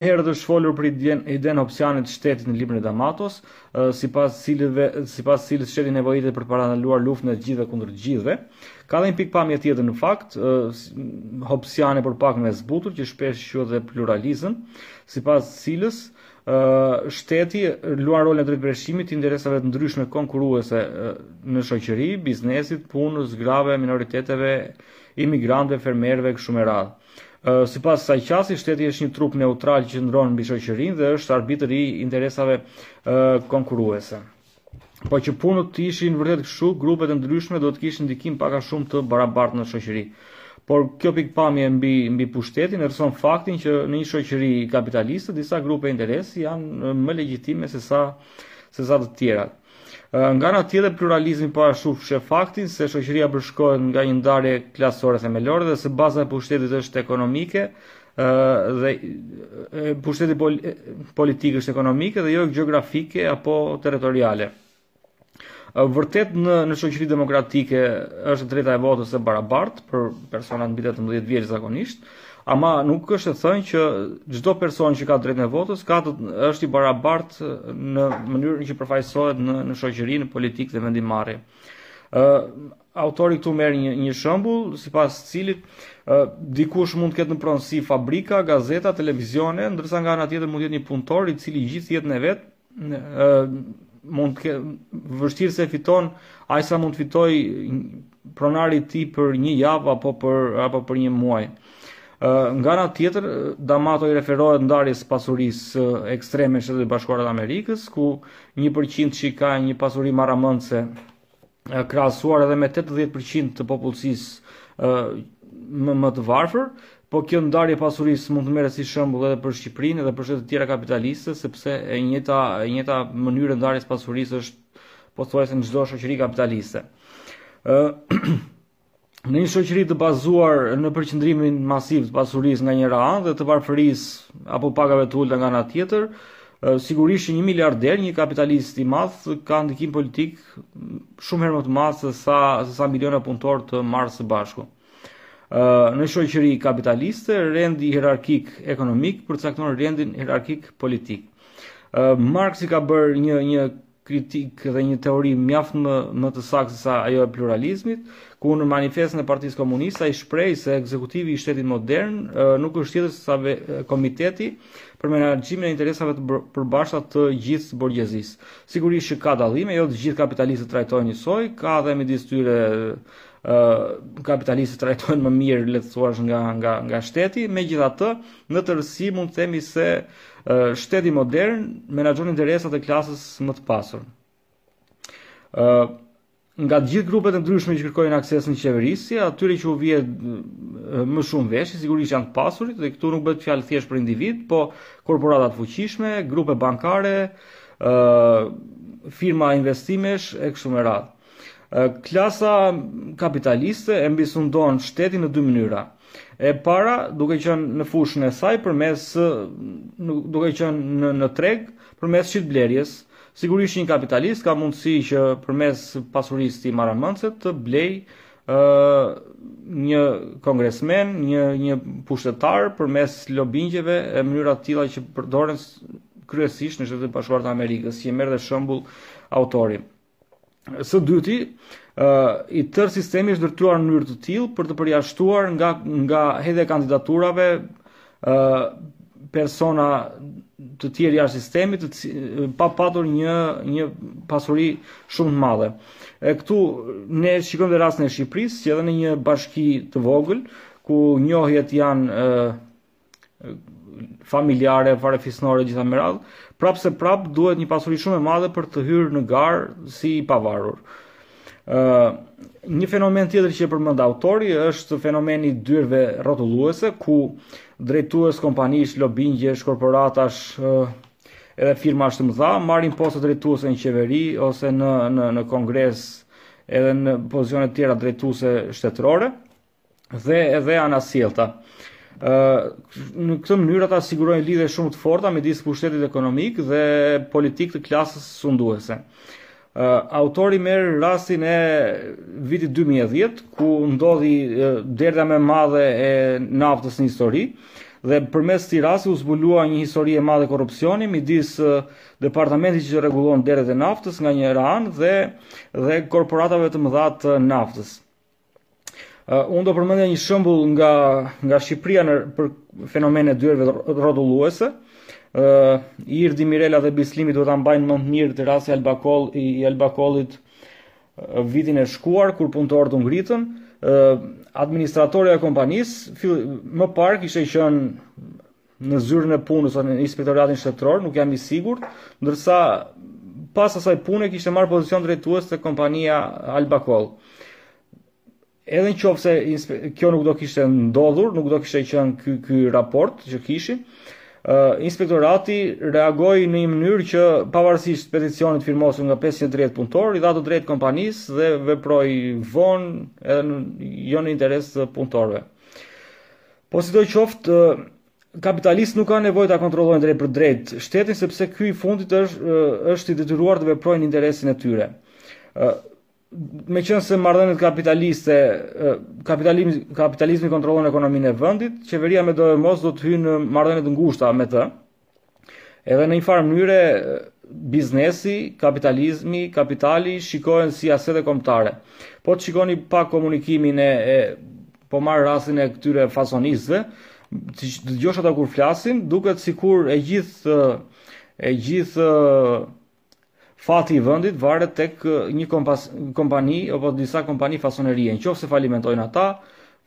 Herët është folur për idenë e hobsiane të shtetit në librin e D'Amatos, sipas të cilëve, sipas të cilës shteti nevojitet për të parandaluar luftën e të gjithëve kundër të gjithëve. Ka dhe një pikëpamje tjetër në fakt, hobsiane por pak më e zbutur që shpesh quhet dhe pluralizëm, sipas të cilës shteti luan rolin e drejtpeshimit të interesave të ndryshme konkurruese në shoqëri, biznesit, punës, grave, minoriteteve, imigrantëve, fermerëve kështu me radhë. Sipas kësaj qasjeje, shteti është një trup neutral që qëndron mbi shoqërinë dhe është arbitër i interesave konkurruese. Po qe punët të ishin vërtet kështu, grupet e ndryshme do të kishin ndikim pak a shumë të barabartë në shoqëri. Por kjo pikëpamje mbi mbi pushtetin errëson faktin që në një shoqëri kapitaliste disa grupe interesi janë më legjitime se sa se sa të tjerat. Nga ana tjetër, pluralizmi po ashtu fsheh faktin se shoqëria përshkohet nga një ndarje klasore themelore dhe se baza e pushtetit është ekonomike e pushtetit politik është ekonomike dhe jo gjeografike apo territoriale. Vërtet në në shoqëri demokratike është e drejta e votës e barabartë për personat mbi 18 vjeç zakonisht, Ama nuk është e thënë që çdo person që ka të drejtën e votës ka të, është i barabartë në mënyrën që përfaqësohet në në shoqëri, në politikë dhe vendimmarrje. Ë autori këtu merr një një shembull sipas të cilit ë dikush mund të ketë në pronësi fabrika, gazeta, televizione, ndërsa nga ana tjetër mund të jetë një punëtor i cili gjithë jetën e vet mund të vështirë se fiton aq sa mund të fitojë pronari i tij për një javë apo për apo për një muaj. Nga ana tjetër, D'Amato i referohet ndarjes së pasurisë ekstreme në Shtetet e Bashkuara të Amerikës, ku 1%-shi ka një pasuri marramëndëse krahasuar edhe me 80% të popullsisë më më të varfër, po kjo ndarje e pasurisë mund të merret si shembull edhe për Shqipërinë dhe për shtetet e tjera kapitaliste, sepse e njëjta e njëjta mënyrë e ndarjes së pasurisë është pothuajse në çdo shoqëri kapitaliste. Ë Në një shoqëri të bazuar në përqendrimin masiv të pasurisë nga njëra anë dhe të varfërisë apo pagave të ulëta nga ana tjetër, sigurisht që një miliarder, një kapitalist i madh ka ndikim politik shumë herë më të madh se sa se sa miliona punëtorë të marrë së bashku. Në shoqëri kapitaliste, rendi hierarkik ekonomik përcakton rendin hierarkik politik. Marksi ka bërë një një kritik dhe një teori mjaft më më të saktë se sa ajo e pluralizmit, ku në manifestin e Partisë Komuniste ai shprehet se ekzekutivi i shtetit modern nuk është tjetër se sa komiteti për menaxhimin e interesave të përbashkëta të gjithë borgjezisë. Sigurisht që ka dallime, jo të gjithë kapitalistët trajtohen njësoj, ka edhe midis tyre ë kapitalistë që trajtohen më mirë le të thuash nga nga nga shteti, megjithatë në tërësi mund të themi se ë Shteti modern menaxhon interesat e klasës më të pasur. Ë nga të gjithë grupet e ndryshme që kërkojnë akses në qeverisje, atyre që u vihet më shumë veshi, sigurisht janë të pasurit dhe këtu nuk bëhet fjalë thjesht për individë, po korporata të fuqishme, grupe bankare, ë firma investimesh e kështu me radhë. Klasa kapitaliste e mbizundon shtetin në dy mënyra. E para, duke qenë në fushën e saj përmes duke qenë në, në treg përmes shitblerjes. Sigurisht një kapitalist ka mundësi që përmes pasurisë të marramendëse të blej ë një kongresmen, një një pushtetar përmes lobingjeve e mënyra të tilla që përdoren kryesisht në Shtetet e Bashkuara të Amerikës, që merr dhe shembull autori. Së dyti, uh, i tërë sistemi është ndërtuar në mënyrë të tillë për të përjashtuar nga nga hedhja e kandidaturave uh, persona të tjerë jashtë sistemit pa patur një një pasuri shumë të madhe. E këtu ne shikojmë rastin e Shqipërisë, që edhe në një bashki të vogël ku njohjet janë uh, familjare, farefisnore e kështu me radhë, prapë se prapë duhet një pasuri shumë e madhe për të hyrë në garë si i pavarur. Uh, një fenomen tjetër që përmend autori është fenomeni i dyerve rrotulluese ku drejtues kompanish, lobingjesh, korporatash uh, edhe firmash të mëdha, marrin poste drejtuese në qeveri ose në në në kongres edhe në pozicione të tjera drejtuese shtetërore. dhe edhe anasjelltas. Në këtë mënyrë ata sigurojnë lidhje shumë të forta midis pushtetit ekonomik dhe politik të klasës sunduese. Autori merr rastin e vitit 2010 ku ndodhi derdhja më e madhe e naftës në histori dhe përmes këtij rasti u zbulua një histori e madhe korrupsioni midis departamentit që rregullon derdhjet e naftës nga njëra anë dhe dhe korporatave të mëdha të naftës. Uh, unë do përmendja një shembull nga, nga Shqipëria në, për fenomenin e dyerve rrotulluese. Uh, Irdi, Mirela dhe Bislimi duhet ta mbajnë mend mirë te rasti Albcall i Albcall-it uh, vitin e shkuar kur punëtorët u ngritën. Uh, administratorja e kompanisë më parë kishte qenë në zyrën e punës ose në inspektoratin shtetëror, nuk jam i sigurt, ndërsa pas asaj pune kishte marrë pozicion drejtues të kompania Albacol. Edhe në qofë se kjo nuk do kishte ndodhur, nuk do kishte qënë ky, ky raport që kishin, uh, inspektorati reagoi në një mënyrë që pavarësisht peticionit firmosur nga 530 punëtorë, i dha të drejtë kompanisë dhe veproi vonë edhe në, jo në interes të punëtorëve. Po sidoqoftë, kapitalistët nuk kanë nevojë ta kontrollojnë drejtpërdrejt shtetin sepse ky i fundit është është i detyruar të veprojë në interesin e tyre. Ë meqënëse marrëdhëniet kapitaliste, kapitalizmi, kapitalizmi kontrollon ekonominë e vëndit, qeveria medoemos do të hyjë në marrëdhënie të ngushta me të, Edhe në një farë mënyre biznesi, kapitalizmi, kapitali shikohen si asete kombëtare. Po të shikoni pak komunikimin e, e po marr rastin e këtyre fasonistëve, t'i dëgjosh ata kur flasin, duket sikur e gjithë e gjithë Fati i vendit varet tek një kompa, kompani apo disa kompani fasonerie. Nëse falimentojnë ata,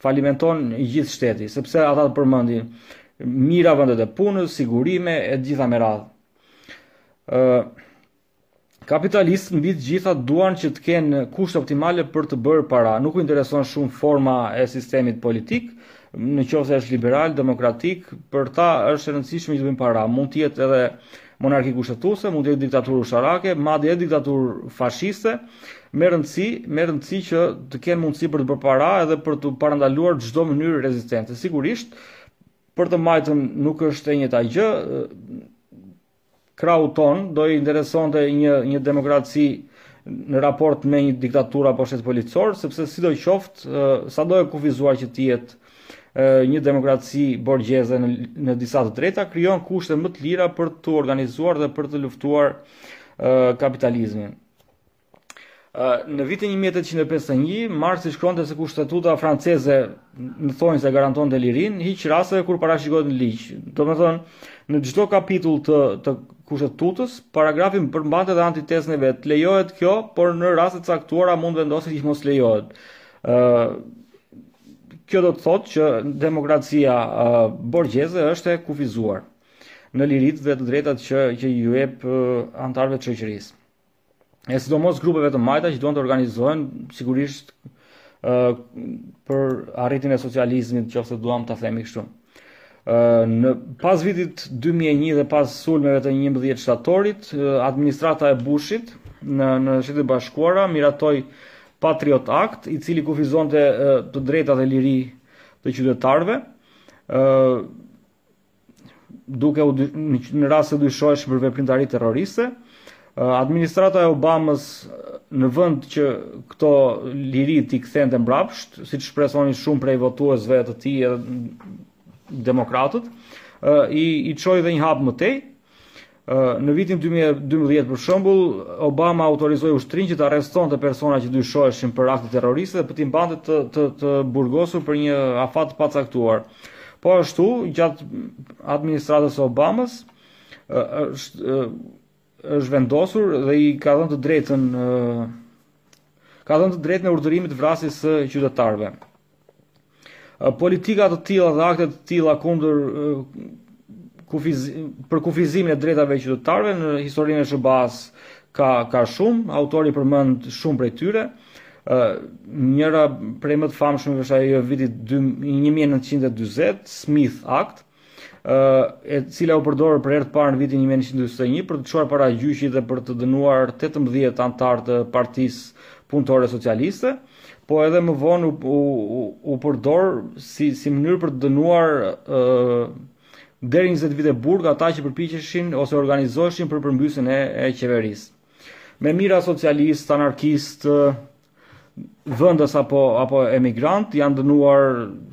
falimenton gjithë shteti, sepse ata të përmendin mijëra vendet e punës, sigurime e të gjitha me radhë. Ë Kapitalistët mbi të gjitha duan që të kenë kushte optimale për të bërë para. Nuk u intereson shumë forma e sistemit politik, në qoftë se është liberal, demokratik, për ta është e rëndësishme që të bëjnë para. Mund të jetë edhe monarki kushtetuese, mund të jetë diktaturë ushtarake, madje edhe diktaturë fashiste, me rëndësi, me rëndësi që të kenë mundësi për të bërë para edhe për të parandaluar çdo mënyrë rezistence. Sigurisht, për të majtën nuk është e njëjta gjë. Krahut tonë do i interesonte një një demokraci në raport me një diktaturë apo shtet policor, sepse sidoqoftë, sado e kufizuar që të jetë një demokraci borgjeze në, në disa të drejta krijon kushte më të lira për t'u organizuar dhe për të luftuar kapitalizmin. Në vitin 1851, Marksi shkruante se kushtetuta franceze në thonjëza garantonte lirinë, hiq rastet kur parashikohet në ligj. Domethënë, në çdo kapitull të, të kushtetutës, paragrafi përmbante dhe antitezën e vet. Lejohet kjo, por në raste të caktuara mund vendoset që mos lejohet. Kjo do të thotë që demokracia uh, borgjeze është e kufizuar në liritë dhe të drejtat që që u jep anëtarëve të shoqërisë. E sidomos grupeve të majta që duan të organizohen sigurisht uh, për arritjen e socializmit, nëse duam ta themi kështu. Uh, në pas vitit 2001 dhe pas sulmeve të 11 shtatorit, uh, administrata e Bushit në në Shtetet e Bashkuara miratoi Patriot Act, i cili kufizonte të drejta dhe liri të qytetarëve, duke u në rast se dyshohesh për veprimtari terroriste, administrata e Obamës në vend që këto liri t'i kthente mbrapsht, siç shpresonin shumë prej votuesve të tij demokratë, i i çoi dhe një hap më tej Në vitin dy mijë e dymbëdhjetë, për shembull, Obama autorizoi ushtrinë që të arrestonte persona që dyshoheshin për akte terroriste dhe për t'i mbante të, të, të burgosur për një afat të pacaktuar. Po ashtu, gjatë administratës së Obamës, është është vendosur dhe i ka dhënë të drejtën ka dhënë të drejtën e urdhërimit të vrasjes së qytetarëve. Politika të tilla dhe akte të tilla kundër kufiz, për kufizimin e drejtave të qytetarëve në historinë e SHBA-së ka ka shumë, autori përmend shumë prej tyre. Ë njëra prej më të famshmeve është ajo e vitit 1940, Smith Act, ë e cila u përdor për herë të parë në vitin 1941 për të çuar para gjyqit dhe për të dënuar 18 anëtarë të Partisë Punëtore Socialiste, po edhe më vonë u, u, u, u përdor si si mënyrë për të dënuar ë deri 20 vite burg ata që përpiqeshin ose organizoheshin për përmbysjen e, e qeverisë. Me mijëra socialistë, anarkistë, vendas apo apo emigrantë janë dënuar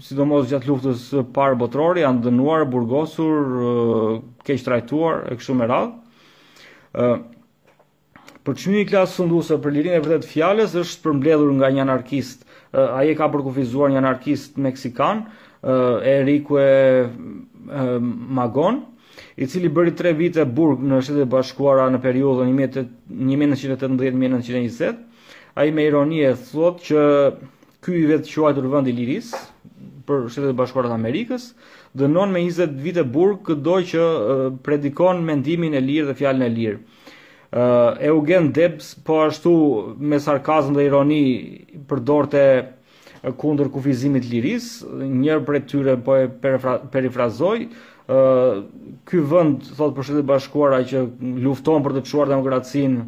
sidomos gjatë luftës së parë botërore janë dënuar burgosur keqtrajtuar e kështu me radhë ë përçmimi i klasës sunduese për lirinë e vërtetë të fjalës është përmbledhur nga një anarkist ai e ka përkufizuar një anarkist meksikan Enrique Magon i cili bëri 3 vite burg në Shtetet e Bashkuara në periudhën 1918-1920 Ai me ironi e thotë që ky i vetëquajtur vend i lirisë për Shtetet e Bashkuara të Amerikës dënon me 20 vite burg këdo që predikon mendimin e lirë dhe fjalën e lirë. Ë, Eugene Debs po ashtu me sarkazm dhe ironi përdorte kundër kufizimit të lirisë, njërën prej tyre po e perifrazoj, ky vend, thotë për Shtetet e Bashkuara, që lufton për të çuar demokracinë,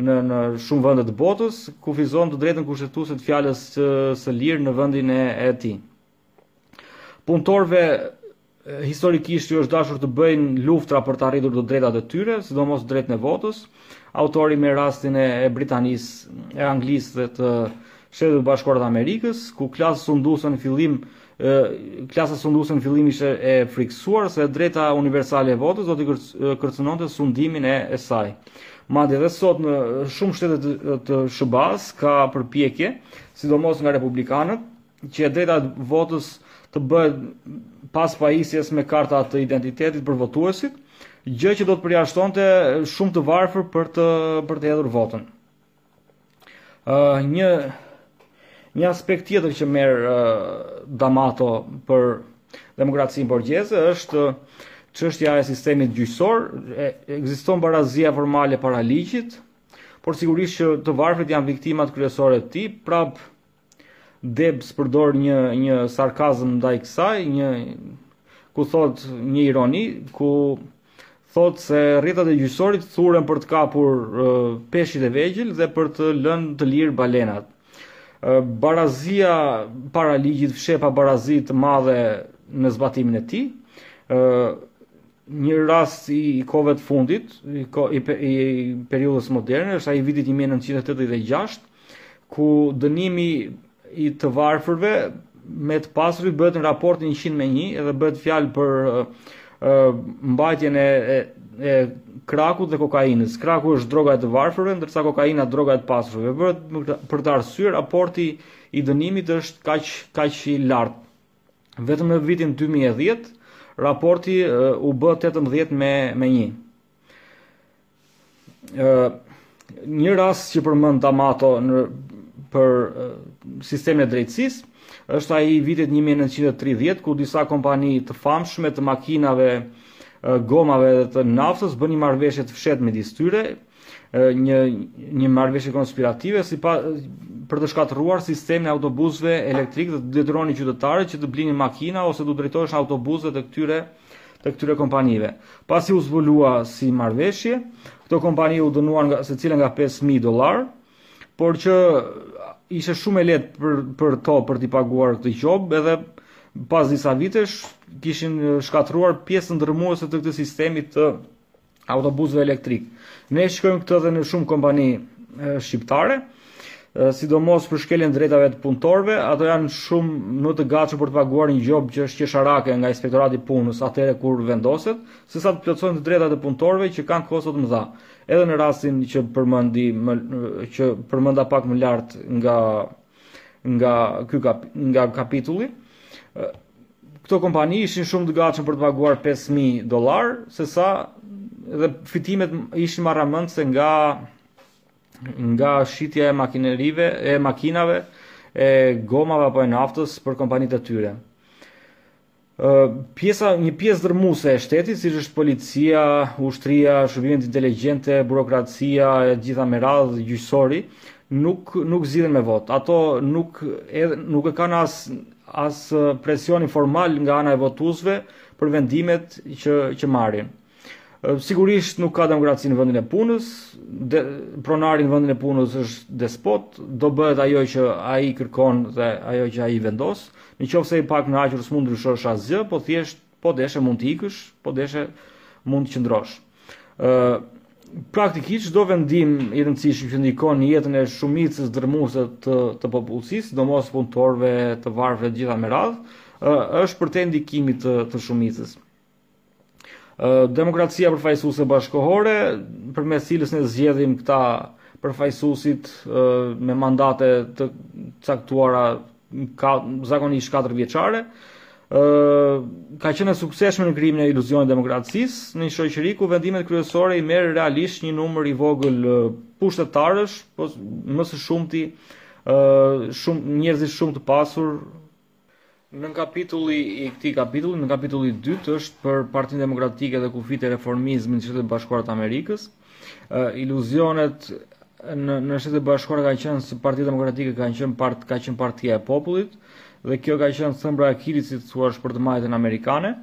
në në shumë vende të botës kufizon të drejtën kushtetuese të fjalës së, së lirë në vendin e, e tij. Punëtorëve historikisht ju është dashur të bëjnë luftra për të arritur të drejtat e tyre, sidomos drejtën e votës. Autori merr rastin e, e Britanisë, e Anglisë dhe të Shteteve të Bashkuara të Amerikës, ku klasa sunduese në fillim klasa sunduese në fillim ishte e frikësuar se e drejta universale e votës do të kërcënonte sundimin e, e saj. Madje edhe sot në shumë shtete të, të SHBA-s ka përpjekje, sidomos nga republikanët, që e drejta e votës të bëhet pas pajisjes me karta të identitetit për votuesit, gjë që do të përjashtonte shumë të varfër për të për të hedhur votën. Uh, një një aspekt tjetër që merr uh, Damato për demokracinë borgjeze është çështja e sistemit gjyqësor, ekziston barazia formale para ligjit, por sigurisht që të varfrit janë viktimat kryesore të tij, prapë Debs përdor një një sarkazëm ndaj kësaj, një ku thotë një ironi, ku thotë se rrjetat e gjyqësorit thuren për të kapur uh, peshqit e vegjël dhe për të lënë të lirë balenat. Uh, barazia para ligjit fsheh pabarazi të madhe në zbatimin e tij. Uh, një rast i, i kohëve të fundit, i, i, i periudhës moderne, është ai i vitit 1986, ku dënimi i të varfërve me të pasurit bëhet në raportin 100 me 1 dhe bëhet fjalë për mbajtjen e, e, e krakut dhe kokainës. Kraku është droga e të varfërve, ndërsa kokaina droga e të pasurve. Për, për këtë arsye, raporti i dënimit është kaq, kaq i lartë. Vetëm në vitin 2010, raporti u bë 18 me, me 1. një rast që përmend Damato në për sistemin e drejtësisë është ai i vitit 1930 ku disa kompani të famshme të makinave, gomave dhe të naftës bënë një marrëveshje të fshehtë midis tyre, një një marrëveshje konspirative si pa, për të shkatërruar sistemin e autobusëve elektrikë dhe të detyronin qytetarët që të blinin makina ose t'u drejtoheshin autobusëve të këtyre uh, të këtyre kompanive. Pasi u zbulua si marrëveshje, këto kompani u dënuan nga secila nga 5.000 dollarë, por që ishte shumë e lehtë për, për to për t'i paguar këtë gjobë edhe pas disa vitesh kishin shkatërruar pjesën dërrmuese të këtij sistemi të autobusëve elektrikë. Ne shikojmë këtë edhe në shumë kompani shqiptare, sidomos për shkeljen e të drejtave të punëtorëve, ato janë shumë më të gatshëm për të paguar një gjobë që është qesharake nga inspektorati i punës atëherë kur vendoset, sesa të plotësojnë të drejtat e punëtorëve që kanë kosto të mëdha. Edhe në rastin që përmendi më, që përmenda pak më lart nga nga ky kap, nga kapitulli, Këto kompani ishin shumë të gatshëm për të paguar 5000 dollarë, sesa dhe fitimet ishin marramendëse nga nga shitja e makinerive, e makinave, e gomave apo e naftës për kompanitë e tyre. Ë pjesa një pjesë dërrmuese e shtetit, siç është policia, ushtria, shërbimet inteligjente, burokracia e gjitha me radhë gjyqësori, nuk nuk zgjidhen me votë. Ato nuk edhe nuk e kanë as as presioni formal nga ana e votuesve për vendimet që që marrin. Sigurisht nuk ka demokraci në vendin e punës, de, pronari në vendin e punës është despot, do bëhet ajo që ai kërkon dhe ajo që ai vendos. Në qoftë se je i pakënaqur s'mund ndryshosh asgjë, po thjesht Po deshe mund të ikësh, po deshe mund të qëndrosh. Ë praktikisht çdo vendim i rëndësishëm që ndikon në jetën e shumicës dërrmuese të të popullsisë, sidomos punëtorëve, të varfërve të gjitha me radhë, është përtej ndikimit të, të shumicës. Demokracia përfaqësuese bashkëkohore, përmes cilës ne zgjedhim këta përfaqësuesit me mandate të caktuara ka zakonisht 4 vjeçare, ë ka qenë e suksesshme në krijimin e iluzionit të demokracisë, në një shoqëri ku vendimet kryesore i merr realisht një numër i vogël pushtetarësh, po më së shumti ë shumë njerëzish shumë të pasur Në kapitulli i këtij kapitulli, në kapitullin e dytë është për Partinë Demokratike dhe kufijtë e reformizmit në Shtetet e Bashkuara të Amerikës. iluzionet në në Shtetet e Bashkuara kanë qenë se Partia Demokratike kanë qenë part ka qenë partia e popullit dhe kjo ka qenë thembra e Akilit si të thuash për të majtën amerikane.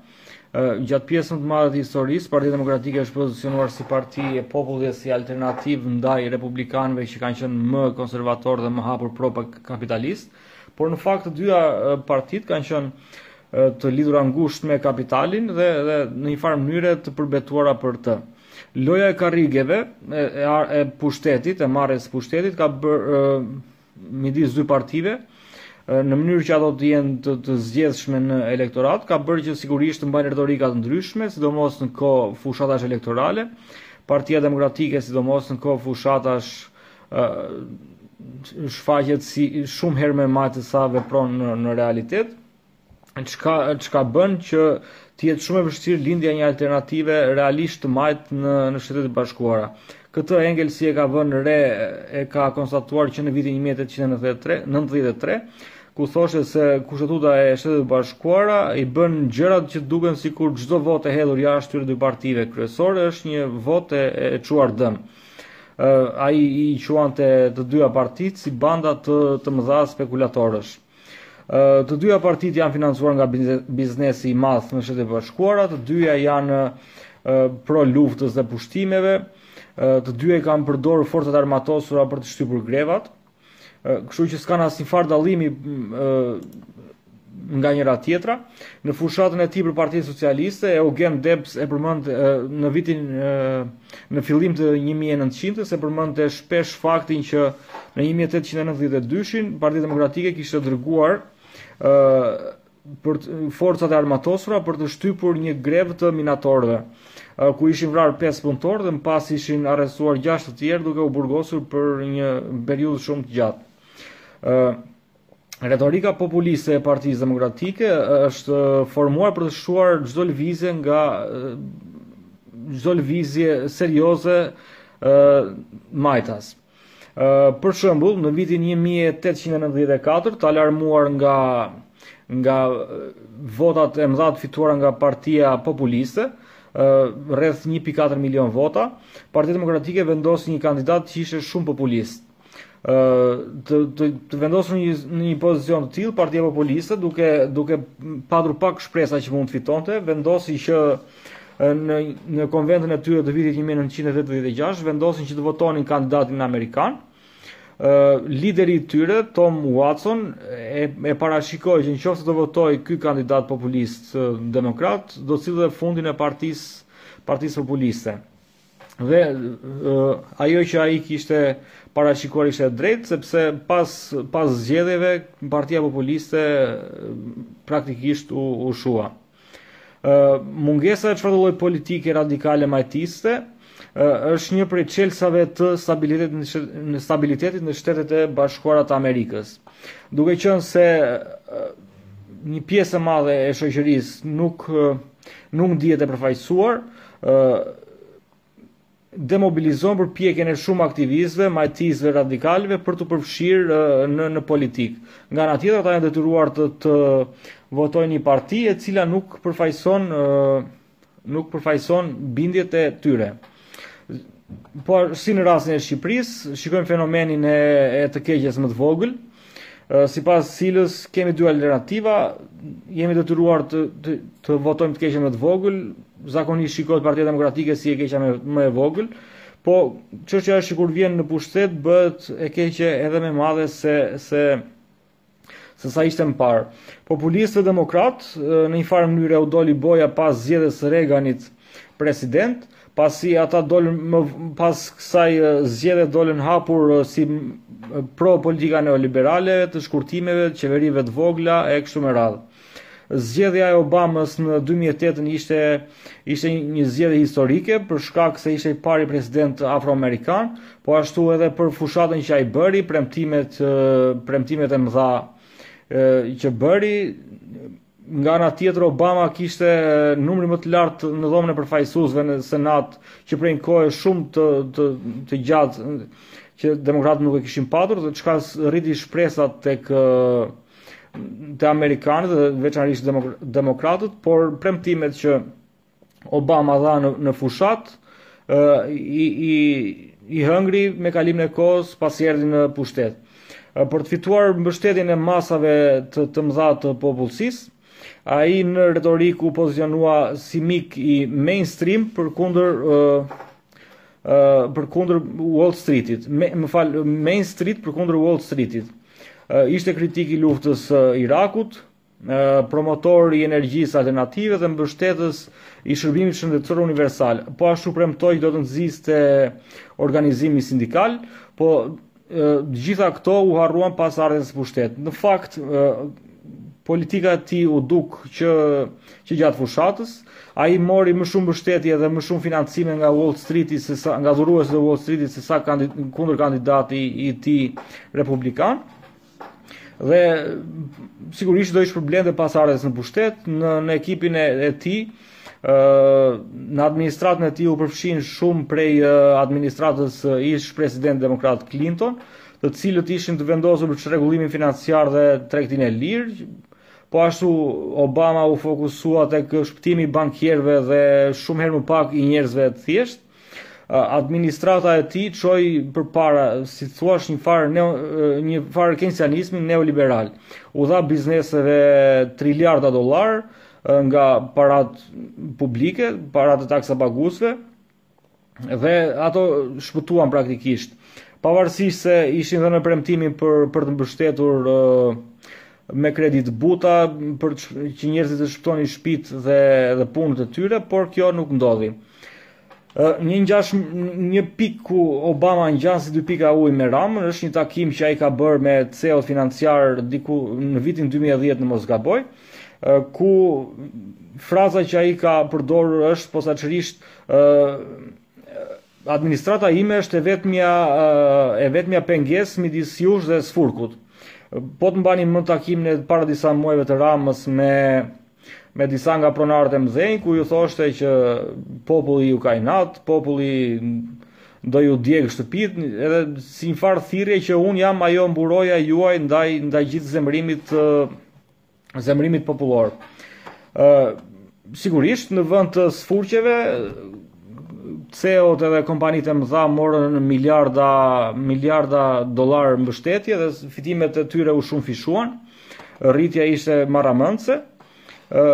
Gjatë pjesës më të madhe të historisë, Partia Demokratike është pozicionuar si parti e popullit dhe si alternativë ndaj republikanëve që kanë qenë më konservatorë dhe më hapur prokapitalistë, por në fakt të dyja partitë kanë qenë të lidhura ngushtë me kapitalin dhe dhe në një farë mënyre të përbetuara për të. Loja e karrigeve e, e, e pushtetit, e marrjes së pushtetit ka bërë e, midis dy partive në mënyrë që ato të jenë të, të zgjedhshme në elektorat, ka bërë që sigurisht të mbajnë retorika të ndryshme, sidomos në kohë fushatash elektorale. Partia Demokratike sidomos në kohë fushatash ë shfaqet si shumë herë më e majtë sesa vepron në, në realitet. çka çka bën që të jetë shumë e vështirë lindja e një alternative realisht të majtë në në Shtetet e Bashkuara. Këtë Engelsi e ka vënë re e ka konstatuar që në vitin 1893, 93, ku thoshte se Kushtetuta e Shteteve të Bashkuara i bën gjërat që të duken sikur çdo votë e hedhur jashtë këtyre dy partive kryesore është një votë e, e çuar dëm. Ë ai i quante të dyja partitë si banda të të mëdha spekulatorësh. Të dyja partitë janë financuar nga biznesi i madh në Shtetet e Bashkuara, të dyja janë pro luftës dhe pushtimeve, të dyja i kanë përdorur forcat e armatosura për të shtypur grevat. Kështu që s'kanë asnjë farë dallimi nga njëra tjetra. Në fushatën e tij për Partinë Socialiste, Eugene Debs e përmend në vitin Në fillim të një mijë e nëntëqindës përmendte shpesh faktin që në një mijë e tetëqind e nëntëdhjetë e dyshin Partia Demokratike kishte dërguar ë për forcat e armatosura për të shtypur një grevë të minatorëve, ku ishin vrarë 5 punëtorë dhe më pas ishin arrestuar 6 të tjerë duke u burgosur për një periudhë shumë të gjatë. Retorika populiste e Partisë Demokratike është formuar për të shuar çdo lëvizje nga çdo lëvizje serioze ë majtas. Për shembull, në vitin 1894 të alarmuar nga nga votat e mëdha të fituara nga Partia Populiste, rreth 1.4 milion vota, Partia Demokratike vendosi një kandidat që ishte shumë populist. të të, të vendosur në një në një pozicion të tillë partia populiste duke duke patur pak shpresa që mund të fitonte, vendosi që në në konventën e tyre të vitit 1986 vendosin që të votonin kandidatin amerikan. Ë lideri i tyre Tom Watson e, e parashikoi që nëse do votohej ky kandidat populist demokrat, do të sillte fundin e partisë partisë populiste. Dhe uh, ajo që ai kishte parashikuar ishte drejt sepse pas pas zgjedhjeve Partia Populiste praktikisht u, u shua. Uh, mungesa e çfarëdo lloj politike radikale majtiste uh, është një prej çelësave të stabilitetit në stabilitetit në Shtetet e Bashkuara të Amerikës. Duke qenë se uh, një pjesë e madhe e shoqërisë nuk uh, nuk ndihet e përfaqësuar, ë demobilizon përpjekjen e shumë aktivistëve, majtistëve, radikalëve për t'u përfshirë në në politikë. Nga ana tjetër ata janë detyruar të të votojnë një parti e cila nuk përfaqëson nuk përfaqëson bindjet e tyre. Po si në rastin e Shqipërisë, shikojmë fenomenin e, e të keqes më të vogël, Sipas cilës, kemi dy alternativa, jemi detyruar të, të, të votojmë të keqen më të vogël, zakonisht shikohet Partia Demokratike si e keqja me, më e vogël, po çështja është që kur vjen në pushtet bëhet e keqe edhe më e madhe se se se sa ishte më parë. Populistët demokrat në një farë mënyre u doli boja pas zgjedhjes së Reganit president, Pasi ata dolën më pas kësaj zgjedhje dolën hapur si pro politika neoliberale të shkurtimeve, qeverive të vogla e kështu me radhë. Zgjedhja e Obamës në 2008 ishte ishte një zgjedhje historike për shkak se ishte i pari president afroamerikan, po ashtu edhe për fushatën që ai bëri, premtimet premtimet e mëdha që bëri Nga ana tjetër Obama kishte numrin më të lartë në dhomën e përfaqësuesve në Senat që prej një kohe shumë të të, të gjatë që demokratët nuk e kishin patur dhe çka rriti shpresat tek te amerikanët dhe veçanërisht demokratët, por premtimet që Obama dha në, në fushatë, uh, i, i, i hëngri me kalimin e kohës pasi erdhi në pushtet. Uh, për të fituar mbështetjen e masave të, të mëdha të popullsisë, ai në retorikë u pozicionua si mik i mainstream përkundër uh, uh, përkundër Wall Streetit, me, më fal, Main Street përkundër Wall Streetit. Uh, ishte kritik i luftës së uh, Irakut, promotor i energjisë alternative dhe mbështetës i shërbimit shëndetësor universal. Po ashtu premtoi që do të nxiste organizimin sindikal, po të gjitha këto u harruan pas ardhjes në pushtet. Në fakt, politika e tij u duk që që gjatë fushatës, ai mori më shumë mbështetje dhe më shumë financime nga Wall Street-i se sa nga dhuruesit e Wall Street-it se sa kandid, kundërkandidati i tij republikan. Dhe sigurisht do t'i shpërblente pas ardhjes në pushtet në, në ekipin e, e tij në administratën e tij u përfshinë shumë prej administratës së ish-presidentit demokrat Clinton, të cilët ishin të vendosur për çrregullimin financiar dhe tregtinë e lirë. Po ashtu Obama u fokusua tek shpëtimi i bankierëve dhe shumë herë më pak i njerëzve të thjeshtë. administrata e tij çoi përpara, si të thuash, njëfarë neo, njëfarë keynesianizmi neoliberal. U dha bizneseve triliarda dollarë nga paratë publike, paratë e taksapaguesve dhe ato shpëtuan praktikisht. Pavarësisht se ishin dhënë premtime për për të mbështetur me kredi të buta për që njerëzit të shpëtonin shtëpitë dhe dhe punët e tyre, por kjo nuk ndodhi. Një ngjash një pikë ku Obama ngjan si dy pika ujë me Ramën është një takim që ai ka bërë me CEO financiarë diku në vitin 2010 në mos gaboj, ku fraza që ai ka përdorur është posaçërisht Administrata ime është e vetmja e vetmja pengesë midis jush dhe sfurkut. Po të mbani mend takimin e para disa muajve të Ramës me me disa nga pronarët e mëdhenj ku u thoshte që populli ju ka inat, populli do ju djeg shtëpitë, edhe si një farë thirrje që unë jam ajo mburoja juaj ndaj ndaj gjithë zemërimit të zemërimit popullor. Ë sigurisht në vend të sfurqeve CEO-t edhe kompanitë e mëdha morën miliarda miliarda dollarë mbështetje dhe fitimet e tyre u shumëfishuan. Rritja ishte marramendëse. Ë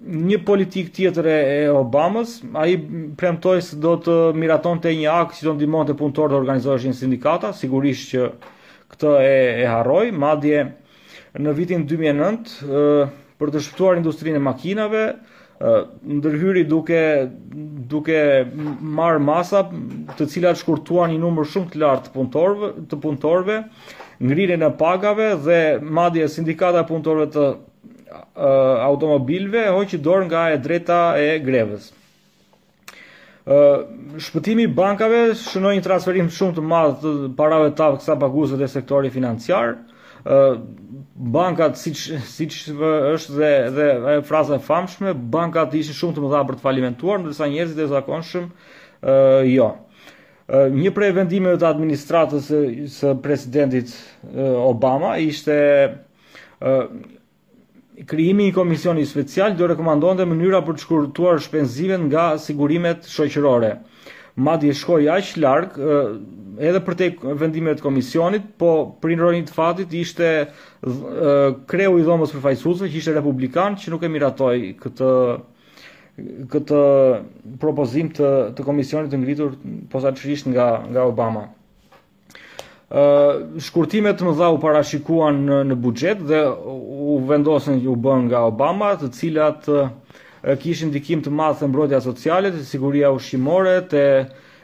një politikë tjetër e Obamës, ai premtoi se do të miratonte një akt që do ndihmonte punëtorët të organizoheshin sindikata, sigurisht që këtë e, e harroi, madje Në vitin 2009, për të shpëtuar industrinë e makinave, ndërhyri duke duke marrë masa të cilat shkurtuan një numër shumë të lartë të punëtorëve, të punëtorëve, ngrirjen e pagave dhe madje sindikata e punëtorëve të automobilave hoqi dorë nga e drejta e grevës. Shpëtimi i bankave shënoi një transferim shumë të madh të parave të taksapaguesve te sektori financiar. Bankat siç siç është dhe dhe fraza e famshme, bankat ishin shumë të mëdha për të falimentuar, ndërsa njerëzit e zakonshëm jo. Një prej vendimeve të administratës së presidentit Obama ishte Krijimi i komisionit special që do rekomandonte mënyra për të shkurtuar shpenzimet nga sigurimet shoqërore. Madje shkoi aq larg edhe përtej vendimeve të komisionit, po për ironi të fatit ishte kreu i Dhomës së Përfaqësuesve që ishte republikan që nuk e miratoi këtë këtë propozim të të komisionit të ngritur posaçërisht nga nga Obama. shkurtime të mëdha u parashikuan në, në buxhet dhe u vendosën u bënë nga Obama, të cilat kishin ndikim të madh te mbrojtja sociale, te siguria ushqimore, te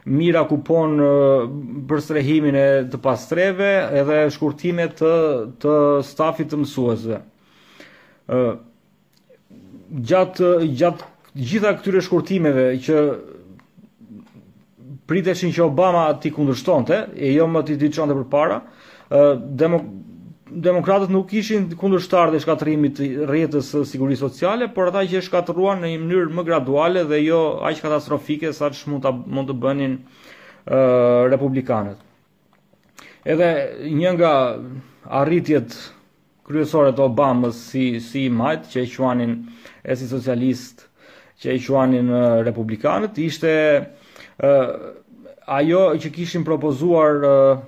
mijëra kupona për strehimin e të pastrehëve edhe shkurtime të të stafit të mësuesve. Gjatë gjatë gjitha këtyre shkurtimeve që priteshin që Obama t'i kundërshtonte, e jo më t'i t'i çonte përpara, demo, demokratët nuk ishin kundërshtarë të shkatërrimit të rrjetës së sigurisë sociale, por ata që e shkatërruan në një mënyrë më graduale dhe jo aq katastrofike sa ç'mund të, mund të bënin uh, republikanët. Edhe një nga arritjet kryesore të Obamës si si i majt që e quanin e si socialist që e quanin republikanët ishte uh, ajo që kishin propozuar uh,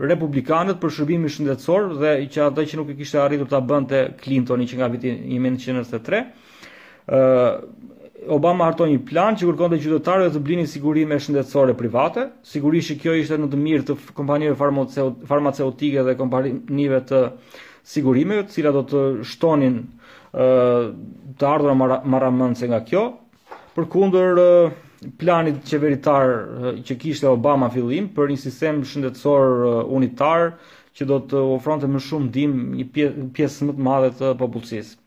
republikanët për shërbimin shëndetësor dhe që ata që nuk e kishte arritur ta bënte Clintoni që nga viti 1993 Obama hartoi një plan që kërkonte qytetarëve të blinin sigurime shëndetësore private. Sigurisht që kjo ishte në të mirë të kompanive farmaceutike dhe kompanive të sigurimeve, të cilat do të shtonin të ardhura marramendëse nga kjo. Përkundër planit qeveritar që kishte Obama fillim për një sistem shëndetësor unitar që do të ofronte më shumë ndihmë një pjesë më të madhe të popullsisë.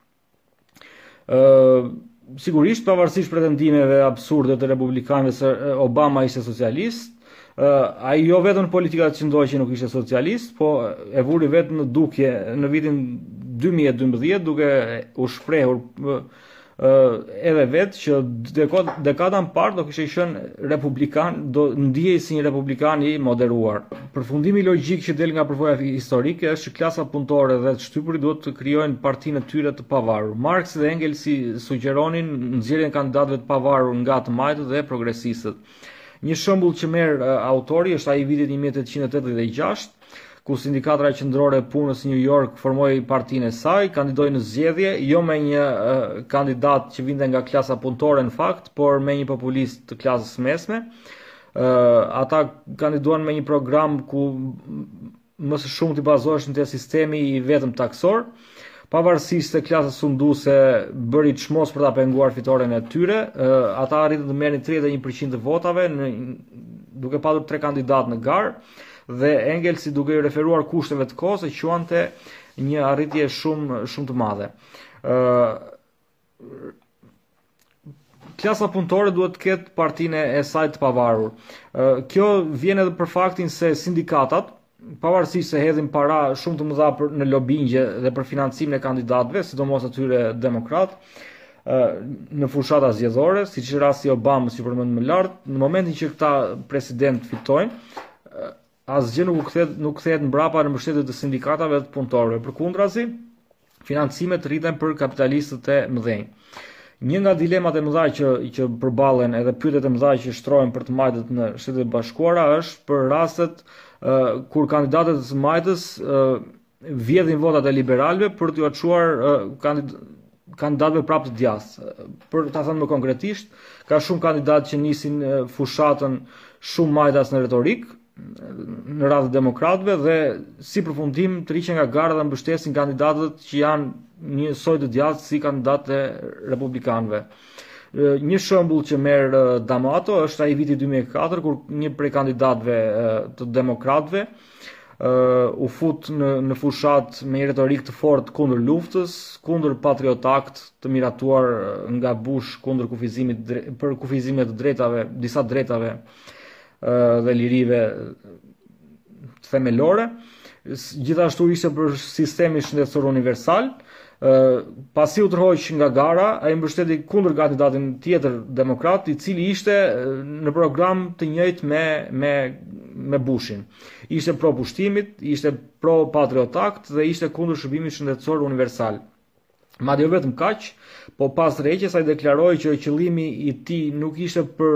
sigurisht pavarësisht pretendimeve absurde të republikanëve se Obama ishte socialist, ai jo vetëm politikat që ndoqi që nuk ishte socialist, po e vuri vetë në dukje në vitin 2012 duke u shprehur edhe vetë që dekada më parë do kishte qenë republikan, do ndihej si një republikan i moderuar. Përfundimi logjik që del nga përvoja historike është që klasa punëtore dhe të shtypurit duhet të krijojnë partinë e tyre të pavarur. Marxi dhe Engelsi sugjeronin nxjerrjen e kandidatëve të pavarur nga të majtët dhe progresistët. Një shembull që merr autori është ai i vitit 1886, ku Sindikata Qendrore e Punës në New York formoi partinë e saj, kandidoi në zgjedhje, jo me një kandidat që vinte nga klasa punëtore në fakt, por me një populist të klasës së mesme. ata kandiduan me një program ku më së shumti bazoheshin te sistemi i vetëm taksor, pavarësisht se klasa sunduese bëri çmos për ta penguar fitoren e tyre, ata arritën të merrnin 31% të votave në duke patur tre kandidatë në garë dhe Engelsi duke iu referuar kushteve të kohës e quante një arritje shumë shumë të madhe. Klasa punëtore duhet të ketë partinë e saj të pavarur. Kjo vjen edhe për faktin se sindikatat, pavarësisht se hedhin para shumë të mëdha për në lobingje dhe për financimin e kandidatëve, sidomos atyre demokratë, në fushata zgjedhore, siç rasti i Obamës që përmenda më lart, në momentin që këta presidentë fitojnë, Asgjë nuk u kthehet nuk kthehet mbrapa në mbështetje të sindikatave dhe të punëtorëve. Përkundrazi, financimet rriten për kapitalistët e mëdhenj. Një nga dilemat e mëdha që që përballen edhe pyetjet e mëdha që shtrohen për të majtët në Shtetet e Bashkuara është për rastet uh, kur kandidatët e së majtës uh, vjedhin votat e liberalëve për t'ua çuar kandid kandidatëve prapë të djathtë. Për ta thënë më konkretisht, ka shumë kandidatë që nisin fushatën shumë majtas në retorikë, në radhët e demokratëve dhe si përfundim tërhiqen nga gara dhe mbështesin kandidatët që janë njësoj të djathtë si kandidatët e republikanëve. Një shembull që merr Damato është ai i viti 2004, kur një prej kandidatëve të demokratve, uh, uh, u fut në në fushatë me një retorikë të fortë kundër luftës, kundër Patriot Act të miratuar nga Bush kundër kufizimit dre, për kufizime të të drejtave, disa të drejtave uh, dhe lirive themelore. Gjithashtu ishte për sistemin shëndetësor universal, pasi u tërhoq nga gara, ai mbështeti kundërkandidatin tjetër demokrat, i cili ishte në program të njëjtë me me me Bushin. Ishte pro pushtimit, ishte pro Patriot Act dhe ishte kundër shërbimit shëndetësor universal. Madje jo vetëm kaq, po pas tërheqjes ai deklaroi që qëllimi i tij nuk ishte për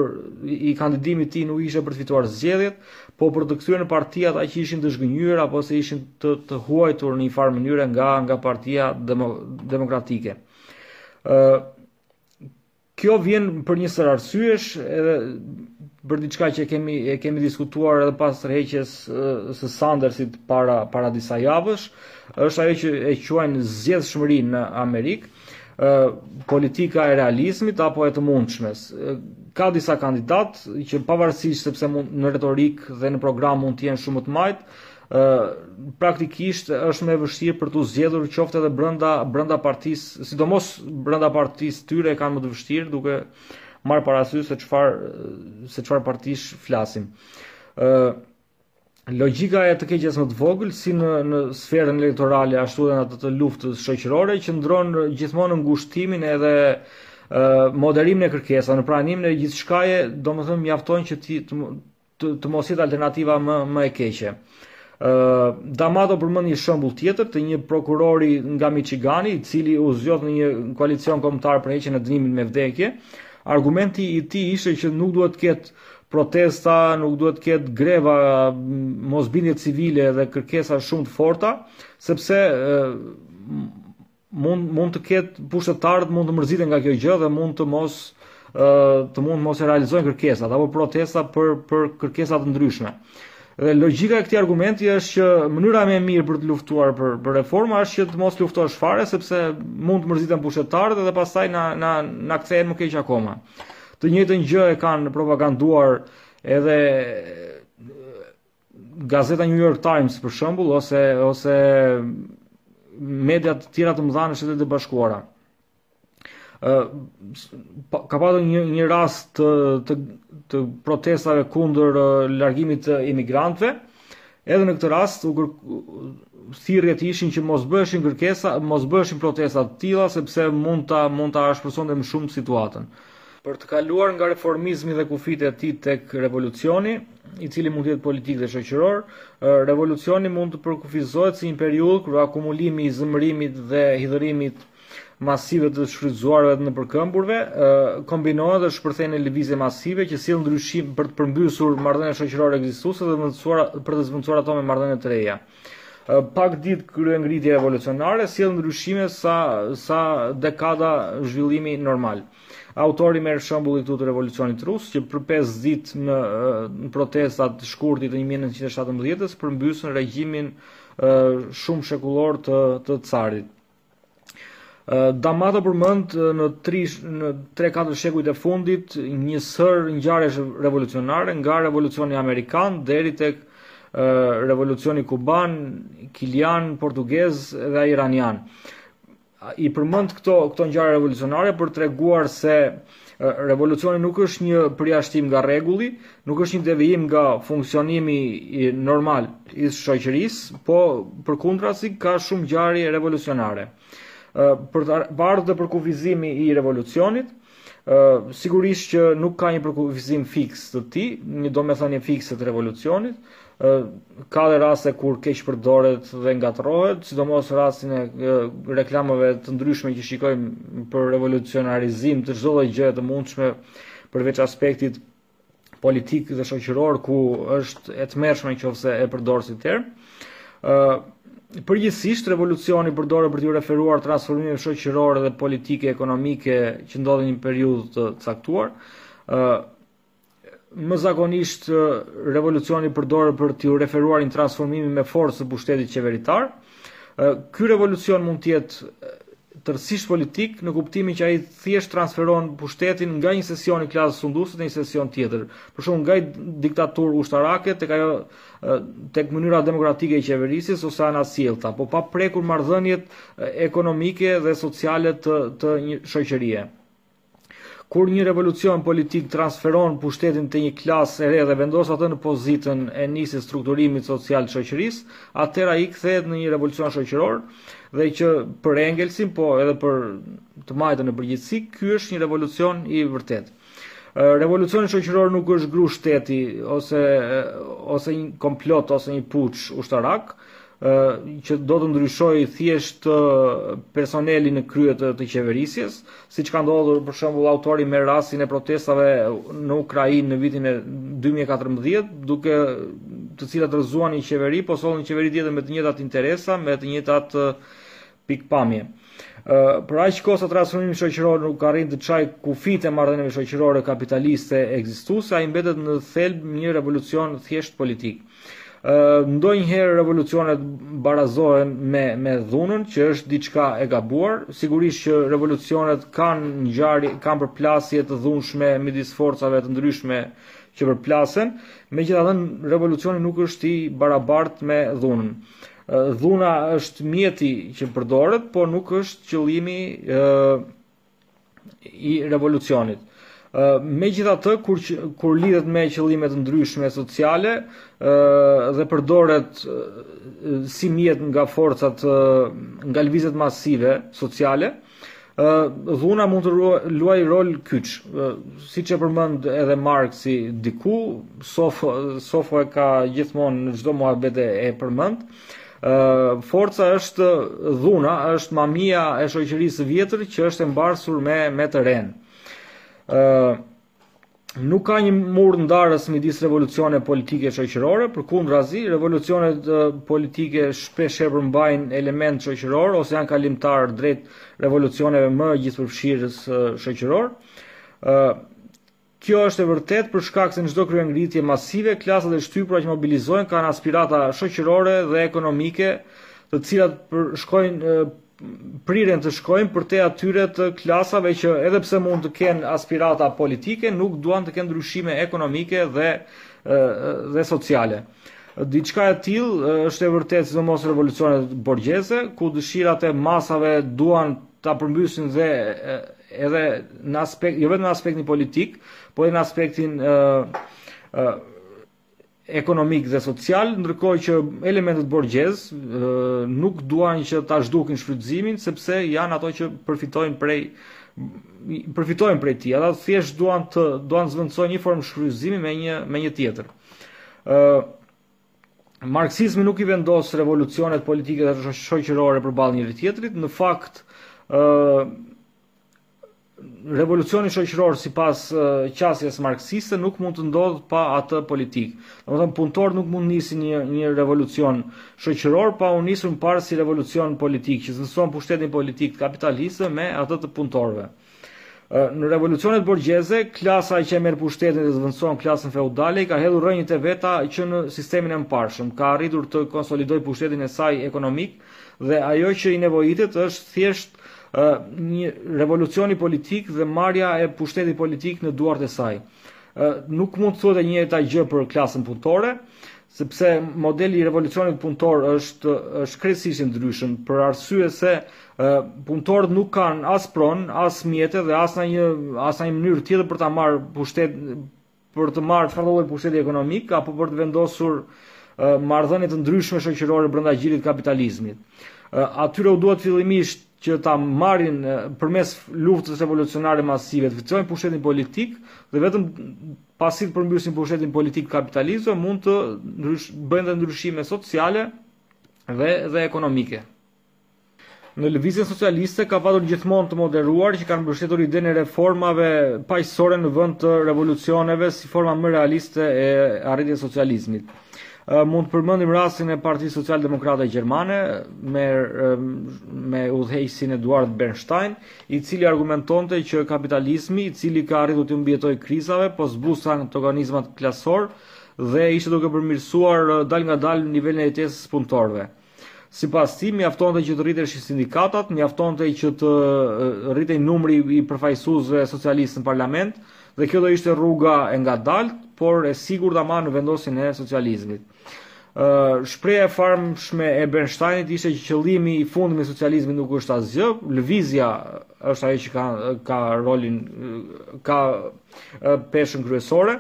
i kandidimi i tij nuk ishte për të fituar zgjedhjet, Po për të kthyer në parti ata që ishin të zhgënjyer apo që ishin të tëhuajtur në një farë mënyre nga nga partia demo, demokratike. Ë uh, kjo vjen për një sërë arsyesh edhe për diçka që kemi e kemi diskutuar edhe pas tërheqjes së Sandersit para para disa javësh, është ajo që e quajnë zgjedhshmëri në Amerikë. politika e realizmit apo e të mundshmes. Ka disa kandidatë që pavarësisht se pse mund në retorikë dhe në program mund të jenë shumë të majtë, praktikisht është më e vështirë për t'u zgjedhur qoftë edhe brenda brenda partisë, sidomos brenda partisë së tyre e kanë më të vështirë duke marrë parasysh se çfarë se çfarë partish flasim. Ë Logjika e të keqes më të vogël si në në sferën elektorale ashtu edhe në atë të luftës shoqërore qëndron gjithmonë në ngushtimin edhe uh, moderimin e kërkesave, në pranimin e gjithçkaje, domethënë mjafton që ti të, të, të mos jetë alternativa më më e keqe. Ë uh, Damato përmend një shembull tjetër të një prokurori nga Michigani, i cili u zgjodh në një koalicion kombëtar për heqjen e dënimit me vdekje. Argumenti i tij ishte që nuk duhet të ketë Protesta nuk duhet të ketë greva, mosbindje civile dhe kërkesa shumë të forta, sepse mund mund të ketë pushtetarët mund të mërziten nga kjo gjë dhe mund të mos të mund të mos i realizojnë kërkesat apo protesta për për kërkesa të ndryshme. Dhe logjika e këtij argumenti është që mënyra më e mirë për të luftuar për për reforma është që të mos luftosh fare sepse mund të mërziten pushtetarët dhe pastaj na na na kthehen më keq akoma. Të njëjtën gjë e kanë propaganduar edhe gazeta New York Times për shembull ose ose media të tjera të mëdha në Shtetet e Bashkuara. ë ka pasur një një rast të të, të protestave kundër largimit të emigrantëve, Edhe në këtë rast u thirrjet ishin që mos bëheshin kërkesa, mos bëheshin protesta të tilla sepse mund ta mund ta ashpërsonte më shumë situatën. Për të kaluar nga reformizmi dhe kufijtë e tij tek revolucioni, i cili mund të jetë politik dhe shoqëror, revolucioni mund të përkufizohet si një periudhë kur akumulimi i zëmërimit dhe hidhërimit masiv të të shfrytëzuarve dhe të nëpërkëmburve, kombinohen dhe shpërthejnë në lëvizje masive që sjell ndryshim për të përmbysur marrëdhëniet shoqërore ekzistuese dhe vëndësuar, për të zvëndësuar ato me marrëdhënie të reja. Pak ditë kryengritje revolucionare sjell ndryshime sa sa dekada zhvillimi normal. Autori merr shembullin këtu të revolucionit rus që për 5 ditë në, në protestat e shkurtit të 1917-s përmbysën regjimin shumëshekullor të të carit. D'Amato përmend në 3-4 shekujt e fundit një sërë ngjarjesh revolucionare, nga revolucioni amerikan deri tek revolucioni kuban, kilian, portugez dhe iranian. I përmend këto këto ngjarje revolucionare për të treguar se Revolucioni nuk është një përjashtim nga rregulli, nuk është një devijim nga funksionimi normal i shoqërisë, po përkundrazi ka shumë ngjarje revolucionare. Për të ardhur te përkufizimi i revolucionit, sigurisht që nuk ka një përkufizim fiks të tij, një domethënie fikse të revolucionit, ka dhe raste kur keqpërdoret dhe ngatërrohet, sidomos në rastin e reklamave të ndryshme që shikojmë për revolucionarizim të çdo lloj gjëje të mundshme përveç aspektit politik dhe shoqëror ku është e tmerrshme nëse e përdor si term. ë Përgjithsisht revolucioni përdoret për t'iu referuar transformimeve shoqërore dhe politike ekonomike që ndodhin në një periudhë të caktuar. ë Më zakonisht revolucioni përdoret për t'iu referuar një transformimi me forcë të pushtetit qeveritar. Ky revolucion mund të jetë tërësisht politik në kuptimin që ai thjesht transferon pushtetin nga një seksion i klasës sunduese te një seksion tjetër. Për shembull, nga diktaturë ushtarake tek ajo tek mënyra demokratike e qeverisjes ose anasjelltas, po pa prekur marrëdhëniet ekonomike dhe sociale të të një shoqërie. Kur një revolucion politik transferon pushtetin te një klasë e re dhe vendos atë në pozitën e nisjes së strukturimit social të shoqërisë, atëherë ai kthehet në një revolucion shoqëror dhe që për Engelsin, po edhe për të majtën në përgjithësi, ky është një revolucion i vërtetë. Revolucioni shoqëror nuk është grusht shteti ose ose një komplot ose një puç ushtarak, që do të ndryshojë thjesht personelin në krye të qeverisjes, siç ka ndodhur për shembull autori me rasin e protestave në Ukrainë në vitin e 2014, duke të cilat rrëzuan një qeveri, po sollën një qeveri tjetër me të njëjtat interesa, me të njëjtat Pikëpamje. Ë, për aq kohë sa transformimi shoqëror nuk arrin të çajë kufijtë e marrëdhënieve shoqërore kapitaliste ekzistuese, ai mbetet në thelb një revolucion thjesht politik. Ë, ndonjëherë revolucionet barazohen me me dhunën, që është diçka e gabuar. Sigurisht që revolucionet kanë ngjarje, kanë përplasje të dhunshme midis forcave të ndryshme që përplasen, megjithatë revolucioni nuk është i barabartë me dhunën. Dhuna është mjeti që përdoret, por nuk është qëllimi ë i revolucionit. Megjithatë, kur, kur lidhet me qëllime të ndryshme sociale dhe përdoret si mjet nga forcat, nga lëvizjet masive sociale, Dhuna mund të luajë rol kyç, siç e përmend edhe Marksi diku, Sofo, Sofo e ka gjithmonë në çdo muhabet e përmend, forca është dhuna, është mamia e shoqërisë së vjetër që është e mbarsur me, me të renë. Nuk ka një mur ndarës midis revolucioneve politike e shoqërore, përkundrazi, revolucionet politike shpeshherë përmbajnë elemente shoqërore ose janë kalimtare drejt revolucioneve më gjithëpërfshirëse shoqërore. Ë Kjo është e vërtetë për shkak se në çdo kryengritje masive klasat e shtypura që mobilizohen kanë aspirata shoqërore dhe ekonomike, të cilat për, shkojnë priren të shkojnë përtej atyre të klasave që edhe pse mund të kenë aspirata politike, nuk duan të kenë ndryshime ekonomike dhe dhe sociale. Diçka e tillë është e vërtetë sidomos në revolucionet borgjeze, ku dëshirat e masave duan ta përmbysin dhe edhe në aspekt jo vetëm në aspektin politik, por edhe në aspektin ë ekonomik dhe social, ndërkohë që elementët borgjezë nuk duan që ta zhdukin shfrytëzimin sepse janë ato që përfitojnë prej përfitojnë prej tij. Ata thjesht duan të duan të zëvendësojnë një formë shfrytëzimi me një me një tjetër. ë Marksizmi nuk i vendos revolucionet politike dhe shoqërore përballë njëri-tjetrit, në fakt ë revolucioni shoqëror sipas qasjes marksiste nuk mund të ndodhë pa atë politik. Domethënë punëtorët nuk mund të nisin një një revolucion shoqëror pa u nisur më parë si revolucion politik që zëvendëson pushtetin politik të kapitalistëve me atë të punëtorëve. Në revolucionet borgjeze, klasa që merr pushtetin dhe zëvendëson klasën feudale ka hedhur rrënjët e veta që në sistemin e mëparshëm, ka arritur të konsolidojë pushtetin e saj ekonomik Dhe ajo që i nevojitet është thjesht një revolucion politik dhe marrja e pushtetit politik në duart e saj. Nuk mund të thuhet e njëjta gjë për klasën punëtore, sepse modeli i revolucionit punëtor është është krejtësisht i ndryshëm për arsye se punëtorët nuk kanë as pronë, as mjete dhe asnjë asnjë mënyrë tjetër për ta marrë pushtet për të marrë çfarëdolloj pushteti ekonomik apo për të vendosur marrëdhënie të ndryshme shoqërore brenda gjirit të kapitalizmit. Atyre u duhet fillimisht që ta marrin përmes luftës revolucionare masive, të fitojnë pushtetin politik dhe vetëm pasi të përmbysin pushtetin politik kapitalist mund të ndrysh, bëjnë dhe ndryshime sociale dhe dhe ekonomike. Në Lëvizjen Socialiste ka patur gjithmonë të moderuar që kanë mbështetur idenë e reformave paqësore në vend të revolucioneve si forma më realiste e arritjes së socializmit. Mund të përmendim rastin e Partisë Socialdemokrate Gjermane me me udhëheqësin Eduard Bernstein, i cili argumentonte që kapitalizmi, i cili ka arritur t'u mbijetojë krizave, po zbuste antagonizmat klasorë dhe ishte duke përmirësuar dalëngadalë nivelin e jetesës së punëtorëve. Sipas tij, mjaftonte që të rriteshin sindikatat, mjaftonte që të rritej numri i përfaqësuesve socialistë në parlament dhe kjo do ishte rruga e ngadaltë, por e sigurt ama në vendosjen e socializmit. Uh, shprehja e famshme e Bernsteinit ishte që qëllimi i fundmë i socializmit nuk është asgjë, lëvizja është ajo që ka ka rolin ka peshën kryesore.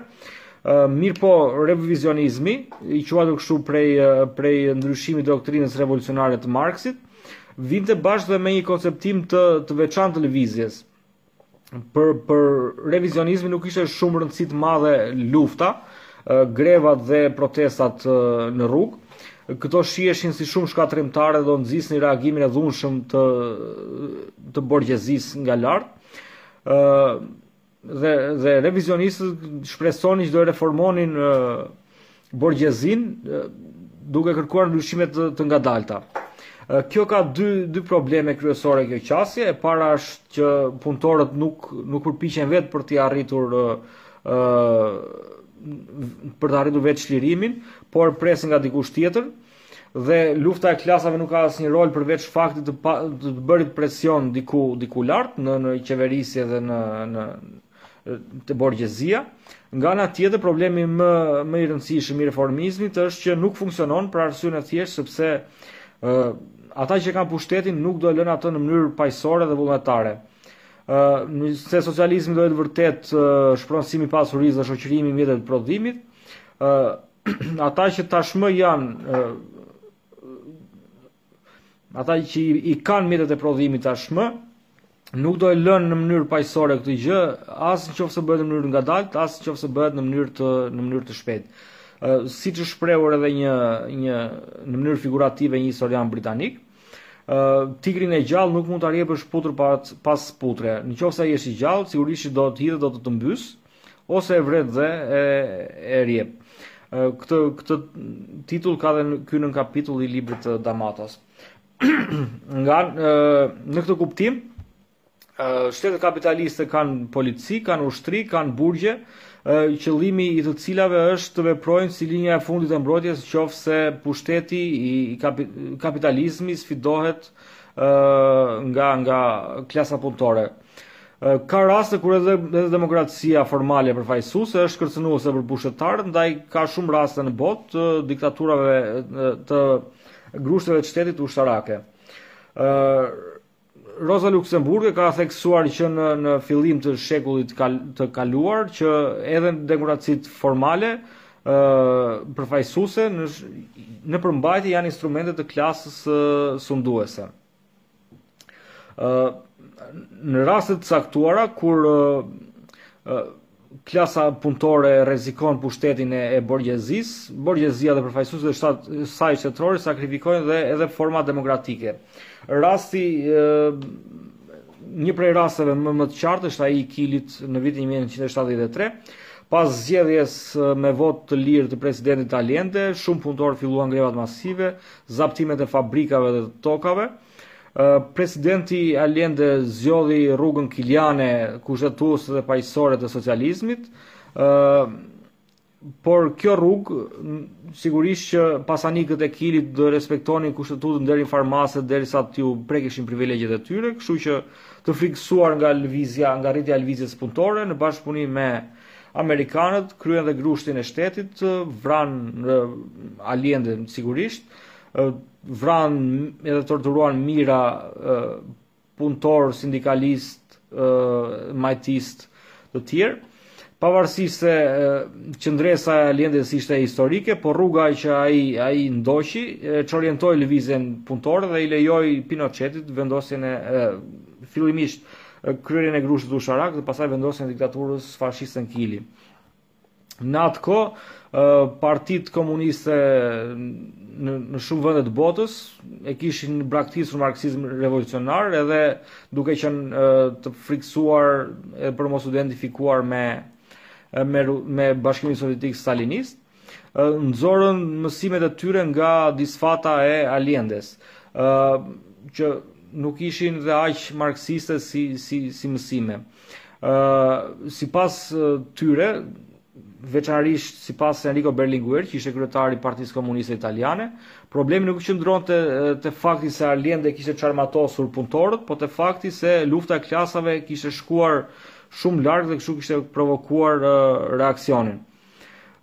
Mirëpo, revizionizmi, i quajtur kështu prej, prej ndryshimit të doktrinës revolucionare të Marksit, vinte bashkë dhe me një konceptim të, të veçantë të lëvizjes. Për, për revizionizmin nuk kishte shumë rëndësi të madhe lufta, grevat dhe protestat në rrugë, këto shiheshin si shumë shkatërrimtare dhe do nxisnin reagimin e dhunshëm të të borgjezisë nga lart. ë Dhe dhe revizionistët shpresonin që do e reformonin borgjezinë duke kërkuar ndryshime të, të ngadalta. Kjo ka dy dy probleme kryesore kjo qasje. E para është që punëtorët nuk nuk përpiqen vetë për të arritur ë për të arritur vetë çlirimin, por presin nga dikush tjetër. Ë Dhe lufta e klasave nuk ka asnjë rol përveç faktit të, pa, të bërit presion diku diku lart në në qeverisje dhe në në të borgjezia. Nga ana tjetër problemi më më i rëndësishëm i reformizmit është që nuk funksionon për arsyen e thjeshtë sepse ë ata që kanë pushtetin nuk do e lënë atë në mënyrë paqësore dhe vullnetare. ë nëse socializmi do të jetë vërtet shpronësimi i pasurisë dhe shoqërizimi i mjeteve të prodhimit, ë ata që tashmë janë ata që i, i kanë mjetet e prodhimit tashmë nuk do e lënë në mënyrë paqësore këtë gjë, as në qoftë se bëhet në mënyrë të ngadaltë, as në qoftë se bëhet në mënyrë të në mënyrë të shpejtë. Ë siç është shprehur edhe një një në mënyrë figurative një historian britanik, ë tigrin e gjallë nuk mund ta rrjepësh putër pas pas putre. Në qoftë se ai është i gjallë, sigurisht që do të hidhet do të të mbysë Ose e vret dhe e, e rjep. Këtë, këtë titull ka dhe ky nënkapitull i librit të D'Amatos. Nga, në këtë kuptim, shtetet kapitaliste kanë polici, kanë ushtri, kanë burgje, qëllimi i të cilave është të veprojnë si linja e fundit e mbrojtjes qoftë se pushteti i kapitalizmit sfidohet nga nga klasa punëtore. Ka raste kur edhe edhe demokracia formale përfaqësuese është kërcënuese për pushtetarët, ndaj ka shumë raste në botë të diktaturave të grushteve të shtetit ushtarake. Ë Rosa Luxemburg ka theksuar që në në fillim të shekullit të kaluar që edhe demokracitë formale ë përfaqësuese në në përmbajtje janë instrumente të klasës sunduese. Në raste të caktuara kur klasa punëtore rrezikon pushtetin e, e borgjezisë, borgjezia dhe përfaqësuesit e shtat, saj shtetërorë sakrifikojnë dhe edhe format demokratike. Rasti e, një prej rasteve më më të qartë është ai i Kilit në vitin 1973, Pas zgjedhjes me votë të lirë të presidentit Allende, shumë punëtorë filluan grevat masive, zaptimet e fabrikave dhe të tokave. Presidenti Allende zgjodhi rrugën kiliane, kushtetuese dhe paqësore të socializmit. Ë por kjo rrugë sigurisht që pasanikët e Kilit do respektonin kushtetutën deri në njëfarë mase derisa t'u prekeshin privilegjet e tyre, kështu që të frikësuar nga lëvizja, nga rritja e lëvizjes punëtore në bashkëpunim me uh, Amerikanët kryen dhe grushtin e shtetit, vranë Alienden sigurisht, vranë edhe torturuan mijëra punëtorë, sindikalistë, majtistë të tjerë. Pavarësisht se qëndresa e Aliendes ishte historike, por rruga që ai ai ndoqi e çorientoi lëvizjen punëtore dhe i lejoi Pinochetit vendosjen e fillimisht kryerjen e grushtit ushtarak dhe pastaj vendosjen e diktaturës fashiste në Kili. Në atë kohë, partitë komuniste në, në shumë vende të botës e kishin braktisur marksizmin revolucionar edhe duke qenë të frikësuar e për mos u identifikuar me, me, me bashkimin sovjetik stalinist. nxorën mësimet e tyre nga disfata e Aliendes, ë që nuk ishin dhe aq marksiste si si si mësime. ë sipas tyre, veçanërisht sipas Enrico Berlinguer, që ishte kryetari i Partisë Komuniste Italiane, problemi nuk qëndronte te fakti se Aliende kishte çarmatosur punëtorët, por te fakti se lufta e klasave kishte shkuar shumë larg dhe kështu kishte provokuar reaksionin.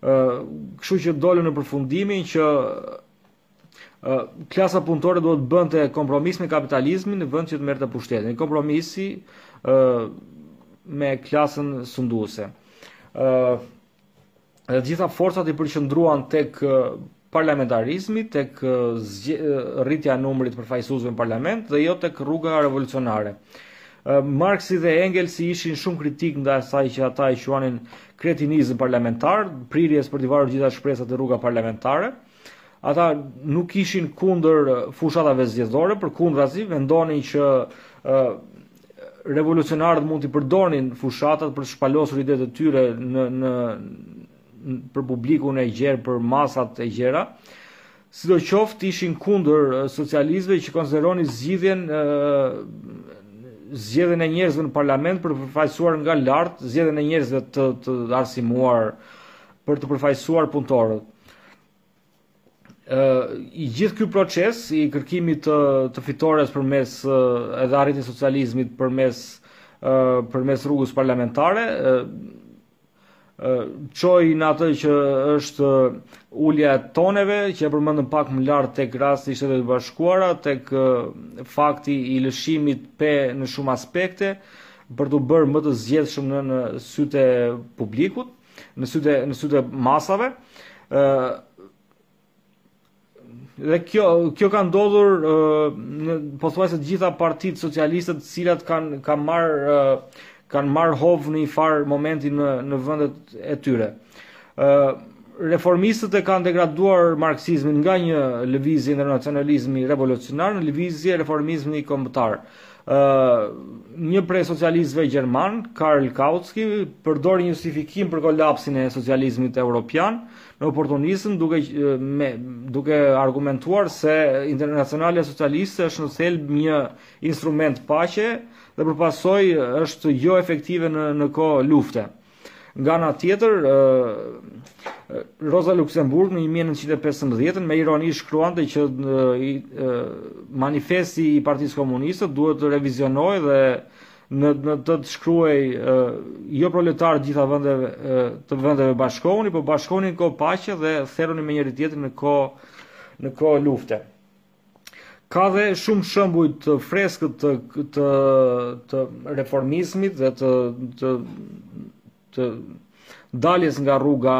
Ë, kështu që dolën në përfundimin që klasa punëtore duhet të bënte kompromis me kapitalizmin në vend që të merrte pushtetin. Kompromisi ë me klasën sunduese. ë dhe të gjitha forcat i përqendruan tek parlamentarizmi, tek rritja e numrit të përfaqësuesve në parlament dhe jo tek rruga revolucionare. Marksi dhe Engelsi ishin shumë kritikë ndaj asaj që ata e quanin kretinizëm parlamentar, prirjes për të varur gjithë shpresat te rruga parlamentare. Ata nuk ishin kundër fushatave zgjedhore, përkundrazi mendonin që revolucionarët mund t'i përdornin fushatat për të shpalosur idetë e tyre në në për publikun e gjerë, për masat e gjera, sidoqoftë ishin kundër socialistëve që konsideronin zgjidhjen zgjedhjen e njerëzve në parlament për të përfaqësuar nga lart zgjedhjen e njerëzve të, të arsimuar për të përfaqësuar punëtorët. i gjithë ky proces i kërkimit të, të fitores përmes edhe arritjes së socializmit përmes, përmes rrugës parlamentare, çoi në atë që është ulja e toneve, që e përmendëm pak më lart tek rasti i Shteteve të Bashkuara, tek fakti i lëshimit pe në shumë aspekte, për t'u bërë më të zgjedhshëm në, në sytë e publikut. në sytë në sytë e masave. ë Dhe kjo kjo ka ndodhur në pothuajse të gjitha partitë socialiste të cilat kanë kanë marrë kanë marrë hov në një farë momenti në në vendet e tyre. ë Reformistët e kanë degraduar marksizmin nga një lëvizje internacionalizmi revolucionar në lëvizje reformizmi kombëtar. Uh, një prej socialistëve gjermanë, Karl Kautsky, përdori një justifikim për kolapsin e socializmit europian në oportunizëm duke me duke argumentuar se Internacionala Socialiste është në thelb një instrument paqe dhe për pasojë është joefektive në në kohë lufte. Nga ana tjetër, Rosa Luxemburg në 1915 me ironi shkruante që manifesti i Partisë Komuniste duhet të revizionohej dhe në në të të shkruhej jo proletarë të gjitha vendeve të vendeve bashkohuni, po bashkohuni në kohë paqe dhe theruni me njëri-tjetrin në kohë në kohë lufte. Ka dhe shumë shembuj të freskët të, të, të reformizmit dhe të, të, të daljes nga rruga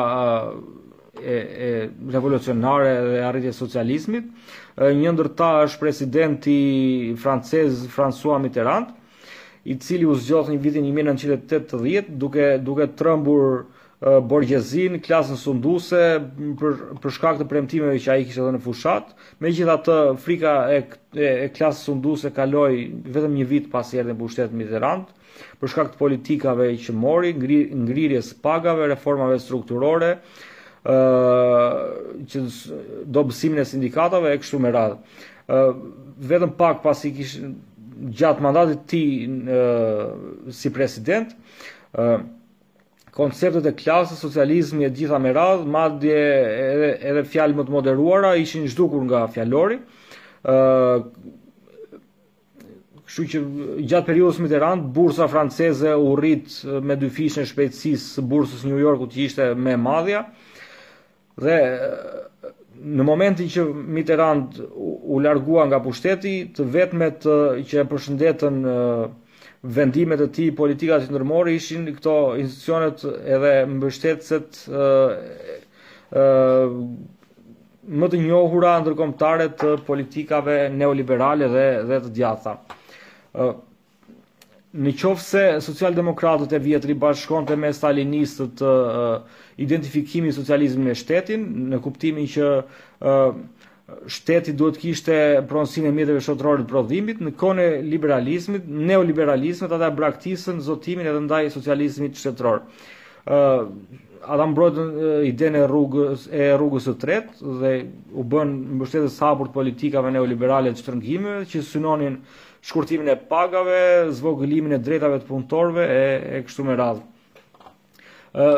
e, e revolucionare dhe arritjes së socializmit. Një ndër ta është presidenti francez François Mitterrand, i cili u zgjodh në vitin 1980 duke duke trembur borgjezinë, klasën sunduese për për shkak të premtimeve që ai kishte dhënë në fushatë. Megjithatë, frika e, e klasës sunduese kaloi vetëm një vit pasi erdhi në pushtet Mitterrand, për shkak të politikave që mori, ngri, ngrirjes pagave, reformave strukturore, ë që dobësimin e sindikatave e kështu me radhë. ë vetëm pak pasi kish gjatë mandatit të tij si president, ë konceptet e klasës, socializmi e të gjitha me radhë, madje edhe, edhe fjalë më të moderuara ishin zhdukur nga fjalori. Uh, Kështu që gjatë periudhës Mitterrand, bursa franceze u rrit me dyfishin e shpejtësisë së bursës së New Yorkut që ishte më e madhja. Dhe në momentin që Mitterrand u largua nga pushteti, të vetmet që e përshëndetën vendimet e tij politikat që ndërmori ishin këto institucionet edhe mbështetëset më të njohura ndërkombëtare të politikave neoliberale dhe dhe të djatha. Në qoftë se socialdemokratët e vjetër i bashkonte me stalinistët uh, identifikimi i socializmit me shtetin, në kuptimin që uh, shteti duhet kishte pronësinë e mjeteve shoqërore të prodhimit, në kohën e liberalizmit, neoliberalizmit ata braktisën zotimin edhe ndaj socializmit shtetëror. ë uh, Ata mbrojtën uh, idenë e rrugës e rrugës së tretë dhe u bën mbështetës të hapur të politikave neoliberale të shtrëngimeve që synonin shkurtimin e pagave, zvogëlimin e drejtave të punëtorëve e, e kështu me radhë. Ë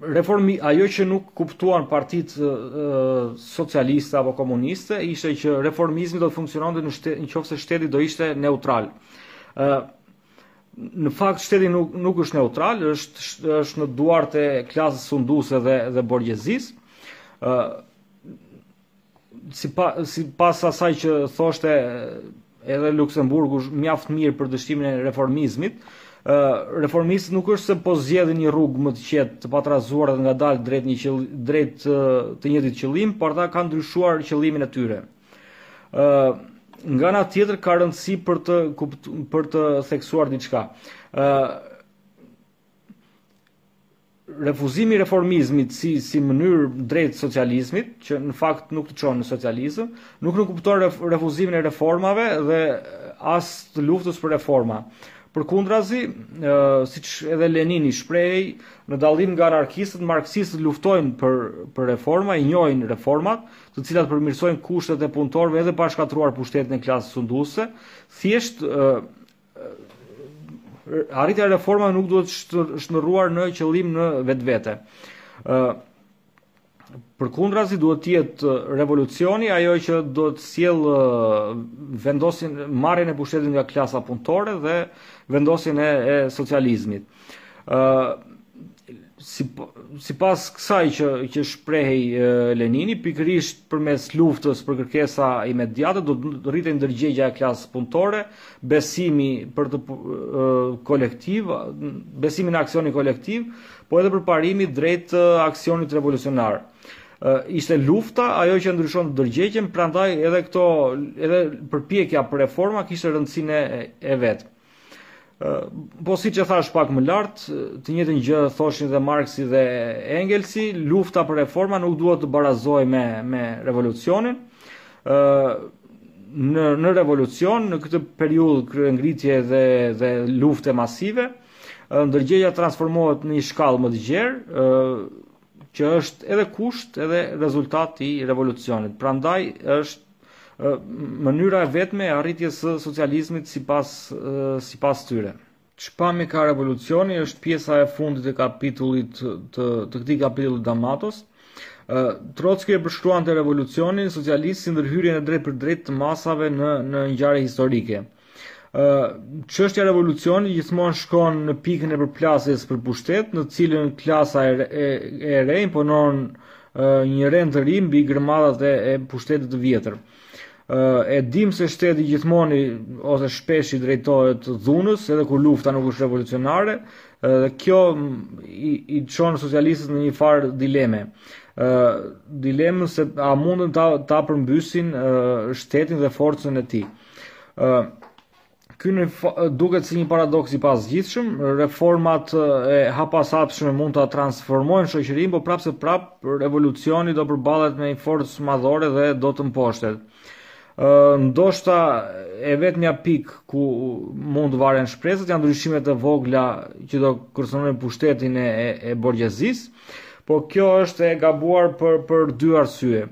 reformi ajo që nuk kuptuan partitë socialiste apo komuniste ishte që reformizmi do të funksiononte në qoftë se shteti do ishte neutral. Ë në fakt shteti nuk nuk është neutral, është është në duart e klasës sunduese dhe dhe borgjezisë. Ë Si pa, sipas asaj që thoshte edhe Luksemburgu mjaft mirë për dështimin e reformizmit, reformistët nuk është se po zgjedhin një rrugë më të qetë të patrazuar dhe ngadalë drejt një qëll, drejt të njëjtit qëllim, por ata kanë ndryshuar qëllimin e tyre. Ë nga ana tjetër ka rëndësi për të për të theksuar diçka. Ë Refuzimi i reformizmit si si mënyrë drejt socializmit, që në fakt nuk të çon në socializëm, nuk nënkupton refuzimin e reformave dhe as të luftës për reforma. Përkundrazi, siç edhe Lenini shprehej, në dallim nga anarkistët, marksistët luftojnë për për reforma, i njohin reformat, të cilat përmirësojnë kushtet e punëtorëve edhe pa shkatërruar pushtetin e klasës sunduese, thjesht Arritja e reformave nuk duhet shndërruar në qëllim në vetvete. Ë Përkundrazi duhet të jetë revolucioni ajo që do të sjellë vendos marrjen e pushtetit nga klasa punëtore dhe vendosjen e, e socializmit. Ë si sipas kësaj që që shprehej Lenini pikërisht përmes luftës për kërkesa imediate do të rritej ndërgjegja e klasës punëtore, besimi për të kolektiv, besimi në aksionin kolektiv, po edhe përparimi drejt aksionit revolucionar. Ishte lufta ajo që ndryshonte ndërgjegjen, prandaj edhe këto edhe përpjekja për reforma kishte rëndësinë e vet. Po siç thashë pak më lart, të njëjtën gjë thoshin dhe Marksi dhe Engelsi, lufta për reforma nuk duhet të barazohet me, me revolucionin. Në, në revolucion, në këtë periudhë kryengritje dhe, dhe lufte masive, ndërgjegja transformohet në një shkallë më të gjerë, që është edhe kusht edhe rezultat i revolucionit. Prandaj është mënyra e vetme e arritjes së socializmit sipas sipas tyre. Çfarë ka revolucioni është pjesa e fundit e kapitullit të të këtij kapitulli D'Amatos. Trotsky e përshkruante revolucionin socialist si ndërhyrjen e drejtpërdrejtë të masave në në ngjarje historike. Çështja e revolucionit gjithmonë shkon në pikën e përplasjes për pushtet, në të cilën klasa e, e, e re imponon një rend të ri mbi gërmadhat e, e pushtetit të vjetër. E dimë se shteti gjithmonë ose shpesh i drejtohet dhunës edhe kur lufta nuk është revolucionare dhe kjo i, i çon socialistët në një farë dileme dilemën se a munden ta, ta përmbysin shtetin dhe forcën e tij. Ë uh, Ky na duket si një paradoks i pazgjidhshëm, reformat e hapashapshme mund ta transformojnë shoqërinë, por prapëseprapë revolucioni do përballet me një forcë madhore dhe do të mposhtet. Ë ndoshta e vetmja pikë ku mund të varen shpresat janë ndryshime të vogla që do kërcënojnë pushtetin e e, e borgjezisë. Po kjo është e gabuar për për dy arsye.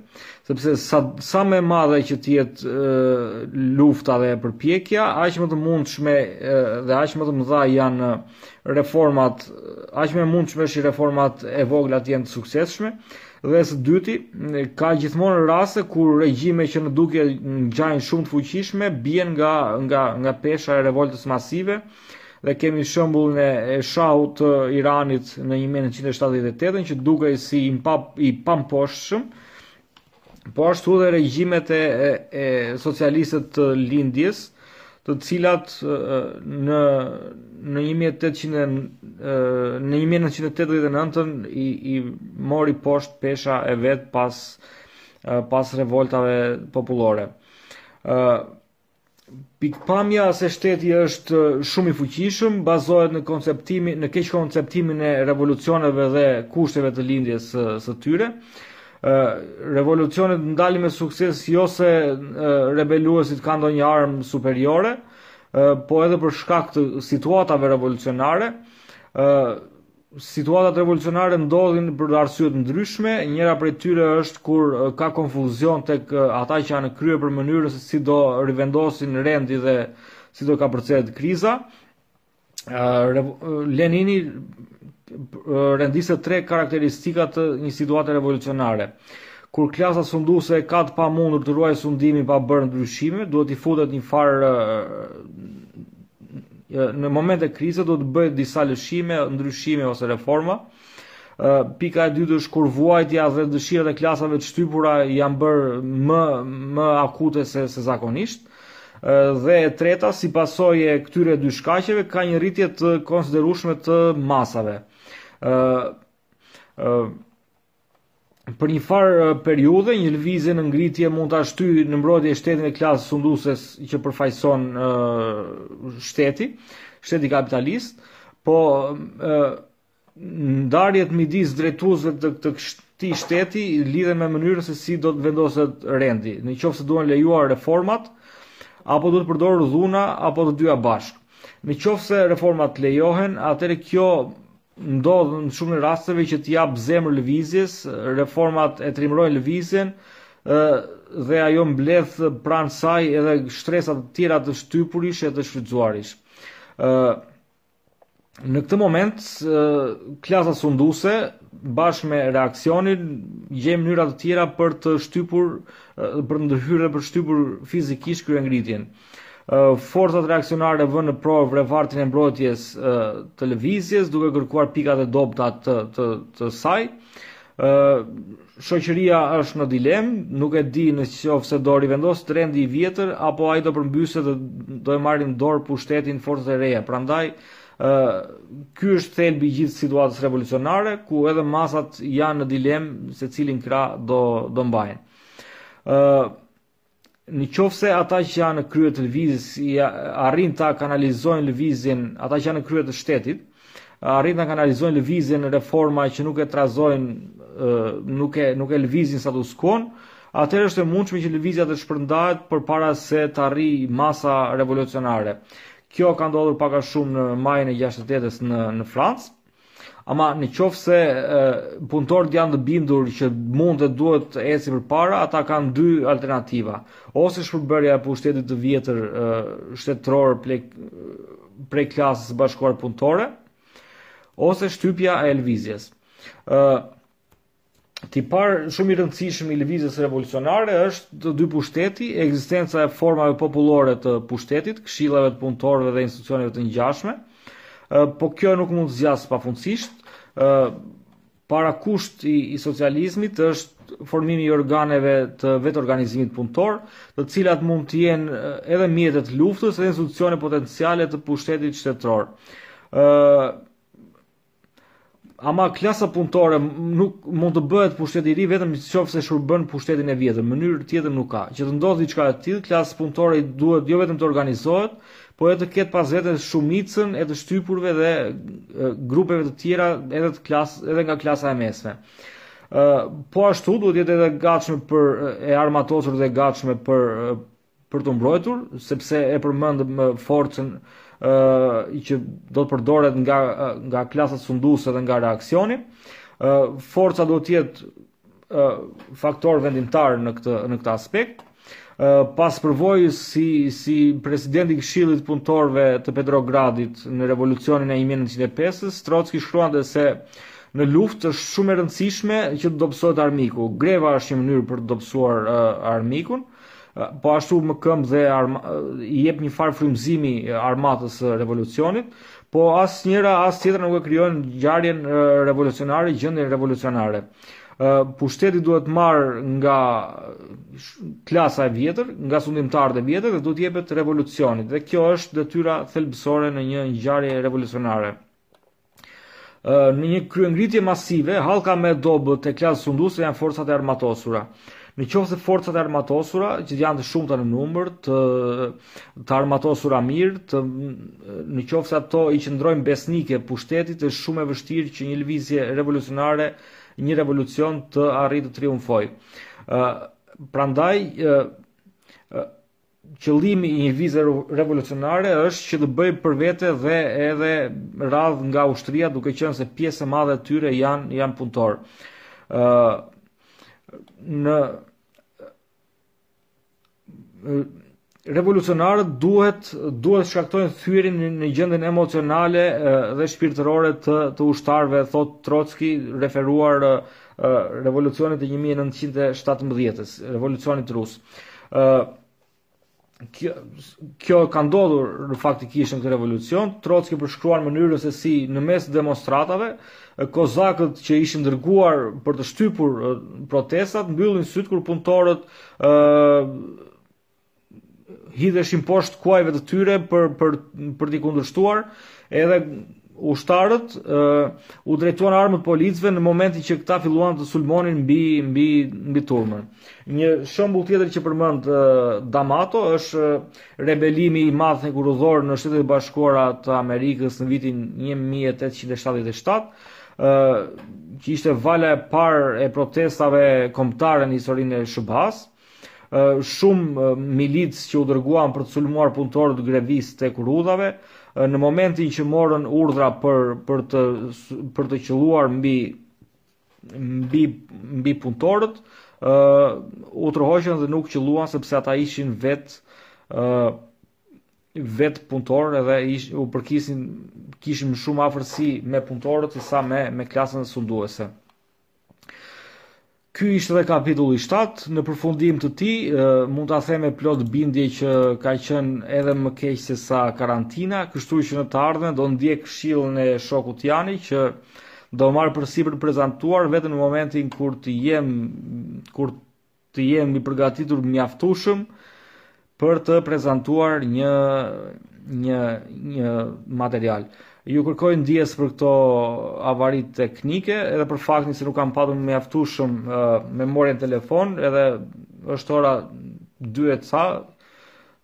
Sepse sa sa më e madhe që të jetë lufta dhe përpjekja, aq më të mundshme dhe aq më të mëdha janë reformat, aq më e mundshme është reformat e vogla të jenë të suksesshme. Dhe së dyti, ka gjithmonë raste kur regjime që në dukje ngjajnë shumë të fuqishme bien nga nga nga pesha e revoltës masive, Dhe kemi shembullin e, e shahut të Iranit në 1978 që dukej si i, pa, i pamposhtshëm, po ashtu dhe regjimet e, e, e socialiste të lindjes, të cilat në në 1800 në 1989 i, i mori poshtë pesha e vet pas pas revoltave popullore. ë Pikëpamja se shteti është shumë i fuqishëm bazohet në konceptimin në keqkonceptimin e revolucioneve dhe kushteve të lindjes së, së tyre. Ë revolucionet dalin me sukses jo se rebeluesit kanë ndonjë armë superiore, ë po edhe për shkak të situatave revolucionare. Ë Situatat revolucionare ndodhin për arsye të ndryshme, njëra prej tyre është kur ka konfuzion tek ata që janë në krye për mënyrën se si do rivendoset rendi dhe si do kapërcehet kriza. Lenini rendiste tre karakteristika të një situate revolucionare. Kur klasa sunduese e ka të pamundur të ruajë sundimin pa bërë ndryshime, duhet t'i futet një farë në momente krize duhet të bëjë disa lëshime, ndryshime ose reforma. Pika e dytë është kur vuajtja dhe dëshirat e klasave të shtypura janë bërë më më akute se se zakonisht. Dhe e treta, si pasojë e këtyre dy shkaqeve, ka një rritje të konsiderueshme të masave. Ë për një farë periudhe një lëvizje në ngritje mund ta shtyjë në mbrojtje shtetin e klasës sunduese që përfaqëson shteti, shteti kapitalist, po ndarjet midis drejtuesve të të këtij shteti lidhen me mënyrën se si do të vendoset rendi, në qoftë se duhen lejuar reformat apo duhet përdorur dhuna apo të dyja bashkë. Në qoftë se reformat lejohen, atëherë kjo ndodh në shumicën e rasteve që t'i japë zemër lëvizjes, reformat e trimërojnë lëvizjen dhe ajo mbledh pranë saj edhe shtresa të tjera të shtypurish e të shfrytëzuarish. ë Në këtë moment klasa sunduese bashkë me reaksionin gjejnë mënyra të tjera për të shtypur për të ndërhyrë dhe për shtypur fizikisht kryengritjen. Forcat reaksionare vënë në provë repartin e mbrojtjes të lëvizjes duke kërkuar pikat e dobëta të të, të saj. Ë shoqëria është në dilemë, nuk e di në qoftë se do rivendoset rendi i vjetër apo ai do përmbyset dhe do e marrin në dorë pushtetin forcat e reja. Prandaj ë ky është thelbi i gjithë situatës revolucionare ku edhe masat janë në dilemë se cilin krah do do mbajnë. Ë në qoftë se ata që janë në krye të lëvizjes arrijnë ta kanalizojnë lëvizjen, ata që janë në krye të shtetit, arrijnë ta kanalizojnë lëvizjen në reforma që nuk e trazojnë, nuk e nuk e lëvizin status quo-në, atëherë është e mundshme që lëvizja të shpërndahet përpara se të arrijë masa revolucionare. Kjo ka ndodhur pak a shumë në majin e 68-s në në Francë, Ama në qoftë se punëtorët janë të bindur që mund dhe duhet të ecin përpara, ata kanë dy alternativa. Ose shpërbërja e pushtetit të vjetër shtetëror prej klasës së bashkuar punëtore, ose shtypja e lëvizjes. tipar shumë i rëndësishëm i lëvizjes revolucionare është dypushteti, ekzistenca e formave popullore të pushtetit, këshillave të punëtorëve dhe institucioneve të ngjashme. Po kjo nuk mund të zgjasë pafundësisht. Parakusht i, i socializmit është formimi i organeve të vetorganizimit punëtor, të cilat mund të jenë edhe mjete të luftës edhe institucione potenciale të pushtetit shtetëror. Ë Ama klasa punëtore nuk mund të bëhet pushtet i ri vetëm nëse shemb pushtetin e vjetër. Mënyrë tjetër nuk ka. Që të ndodhë diçka e tillë, klasa punëtore duhet jo vetëm të organizohet, por edhe të ketë pas vete shumicën e të shtypurve dhe grupeve të tjera edhe të klas, edhe nga klasa e mesme. Ë po ashtu duhet jetë edhe e gatshme për e armatosur dhe e gatshme për për t'u mbrojtur, sepse e përmendëm forcën ë uh, që do të përdoret nga nga klasat sunduese dhe nga reaksioni. ë uh, Forca do të jetë ë uh, faktor vendimtar në këtë në këtë aspekt. ë uh, Pas përvojës si si presidenti i Këshillit Punëtorëve të Petrogradit në revolucionin e 1905-s, Trotski shkruante se në luftë është shumë e rëndësishme që të dobësohet armiku. Greva është një mënyrë për të dobësuar uh, armikun. Po ashtu mëkëmb dhe arma, i jep një farë frymëzimi armatës së revolucionit, po as njëra as tjetra nuk e krijojnë ngjarjen revolucionare, gjendjen revolucionare. Pushteti duhet marrë nga klasa e vjetër, nga sundimtarët e vjetër dhe duhet jepet revolucionit. Dhe kjo është detyra thelbësore në një ngjarje revolucionare. Në një kryengritje masive, hallka më e dobët e klasës sunduese janë forcat e armatosura. Në qoftë se forcat e armatosura, që janë të shumta në numër, të, të armatosura mirë, të, në qoftë se ato i qëndrojnë besnike pushtetit, është shumë e vështirë që një lëvizje revolucionare, një revolucion të arrijë të triumfojë. Prandaj, qëllimi i një lëvizje revolucionare është që të bëjë për vete dhe edhe radhë nga ushtria duke qenë se pjesë e madhe e tyre janë janë punëtorë. ë uh, në revolucionarët duhet duhet shkaktojnë thyerjen në gjendjen emocionale dhe shpirtërore të të ushtarëve thotë Trotski referuar revolucionit të 1917-ës, revolucionit rus. Ë kjo kjo ka ndodhur në faktikisht në këtë revolucion, Trotski përshkruan mënyrën se si në mes demonstratave kozakët që ishin dërguar për të shtypur protestat mbyllin sytë kur punëtorët ë hidheshin poshtë kuajve të tyre për për për t'i kundërshtuar edhe ushtarët uh, u drejtuan armët policëve në momentin që këta filluan të sulmonin mbi mbi mbi turmën. Një shembull tjetër që përmend uh, Damato është rebelimi i madh hekurudhor në Shtetet e Bashkuara të Amerikës në vitin 1877, uh, që ishte vala e parë e protestave kombëtare në historinë e SHBA-së. shumë milicë që u dërguan për të sulmuar punëtorët grevistë të hekurudhave, në momentin që morën urdhra për, për, të, për të qëlluar mbi, mbi, mbi punëtorët, uh, u tërhoqën dhe nuk qëlluan sepse ata ishin vetë uh, vetë punëtorë edhe ish, u përkisin kishin shumë afërsi me punëtorët sesa me me klasën sunduese. Ky ishte edhe kapitulli 7, në përfundim të tij, mund ta them me plot bindje që ka qenë edhe më keq sesa karantina, kështu që në të ardhme do ndjek këshillën e shokut Jani që do marr përsipër prezantuar vetëm në momentin kur të jem, kur të jem i përgatitur mjaftueshëm për të prezantuar një një një material. Ju kërkoj ndjesë për këto avari teknike, edhe për faktin se nuk kam patur mjaftueshëm uh, memorie në telefon, edhe është ora 2 e ca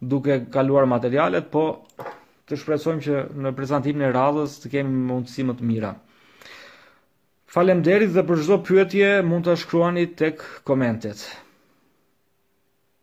duke kaluar materialet, po të shpresojmë që në prezantimin e radhës të kemi mundësi më të mira. Faleminderit dhe për çdo pyetje mund ta shkruani tek komentet.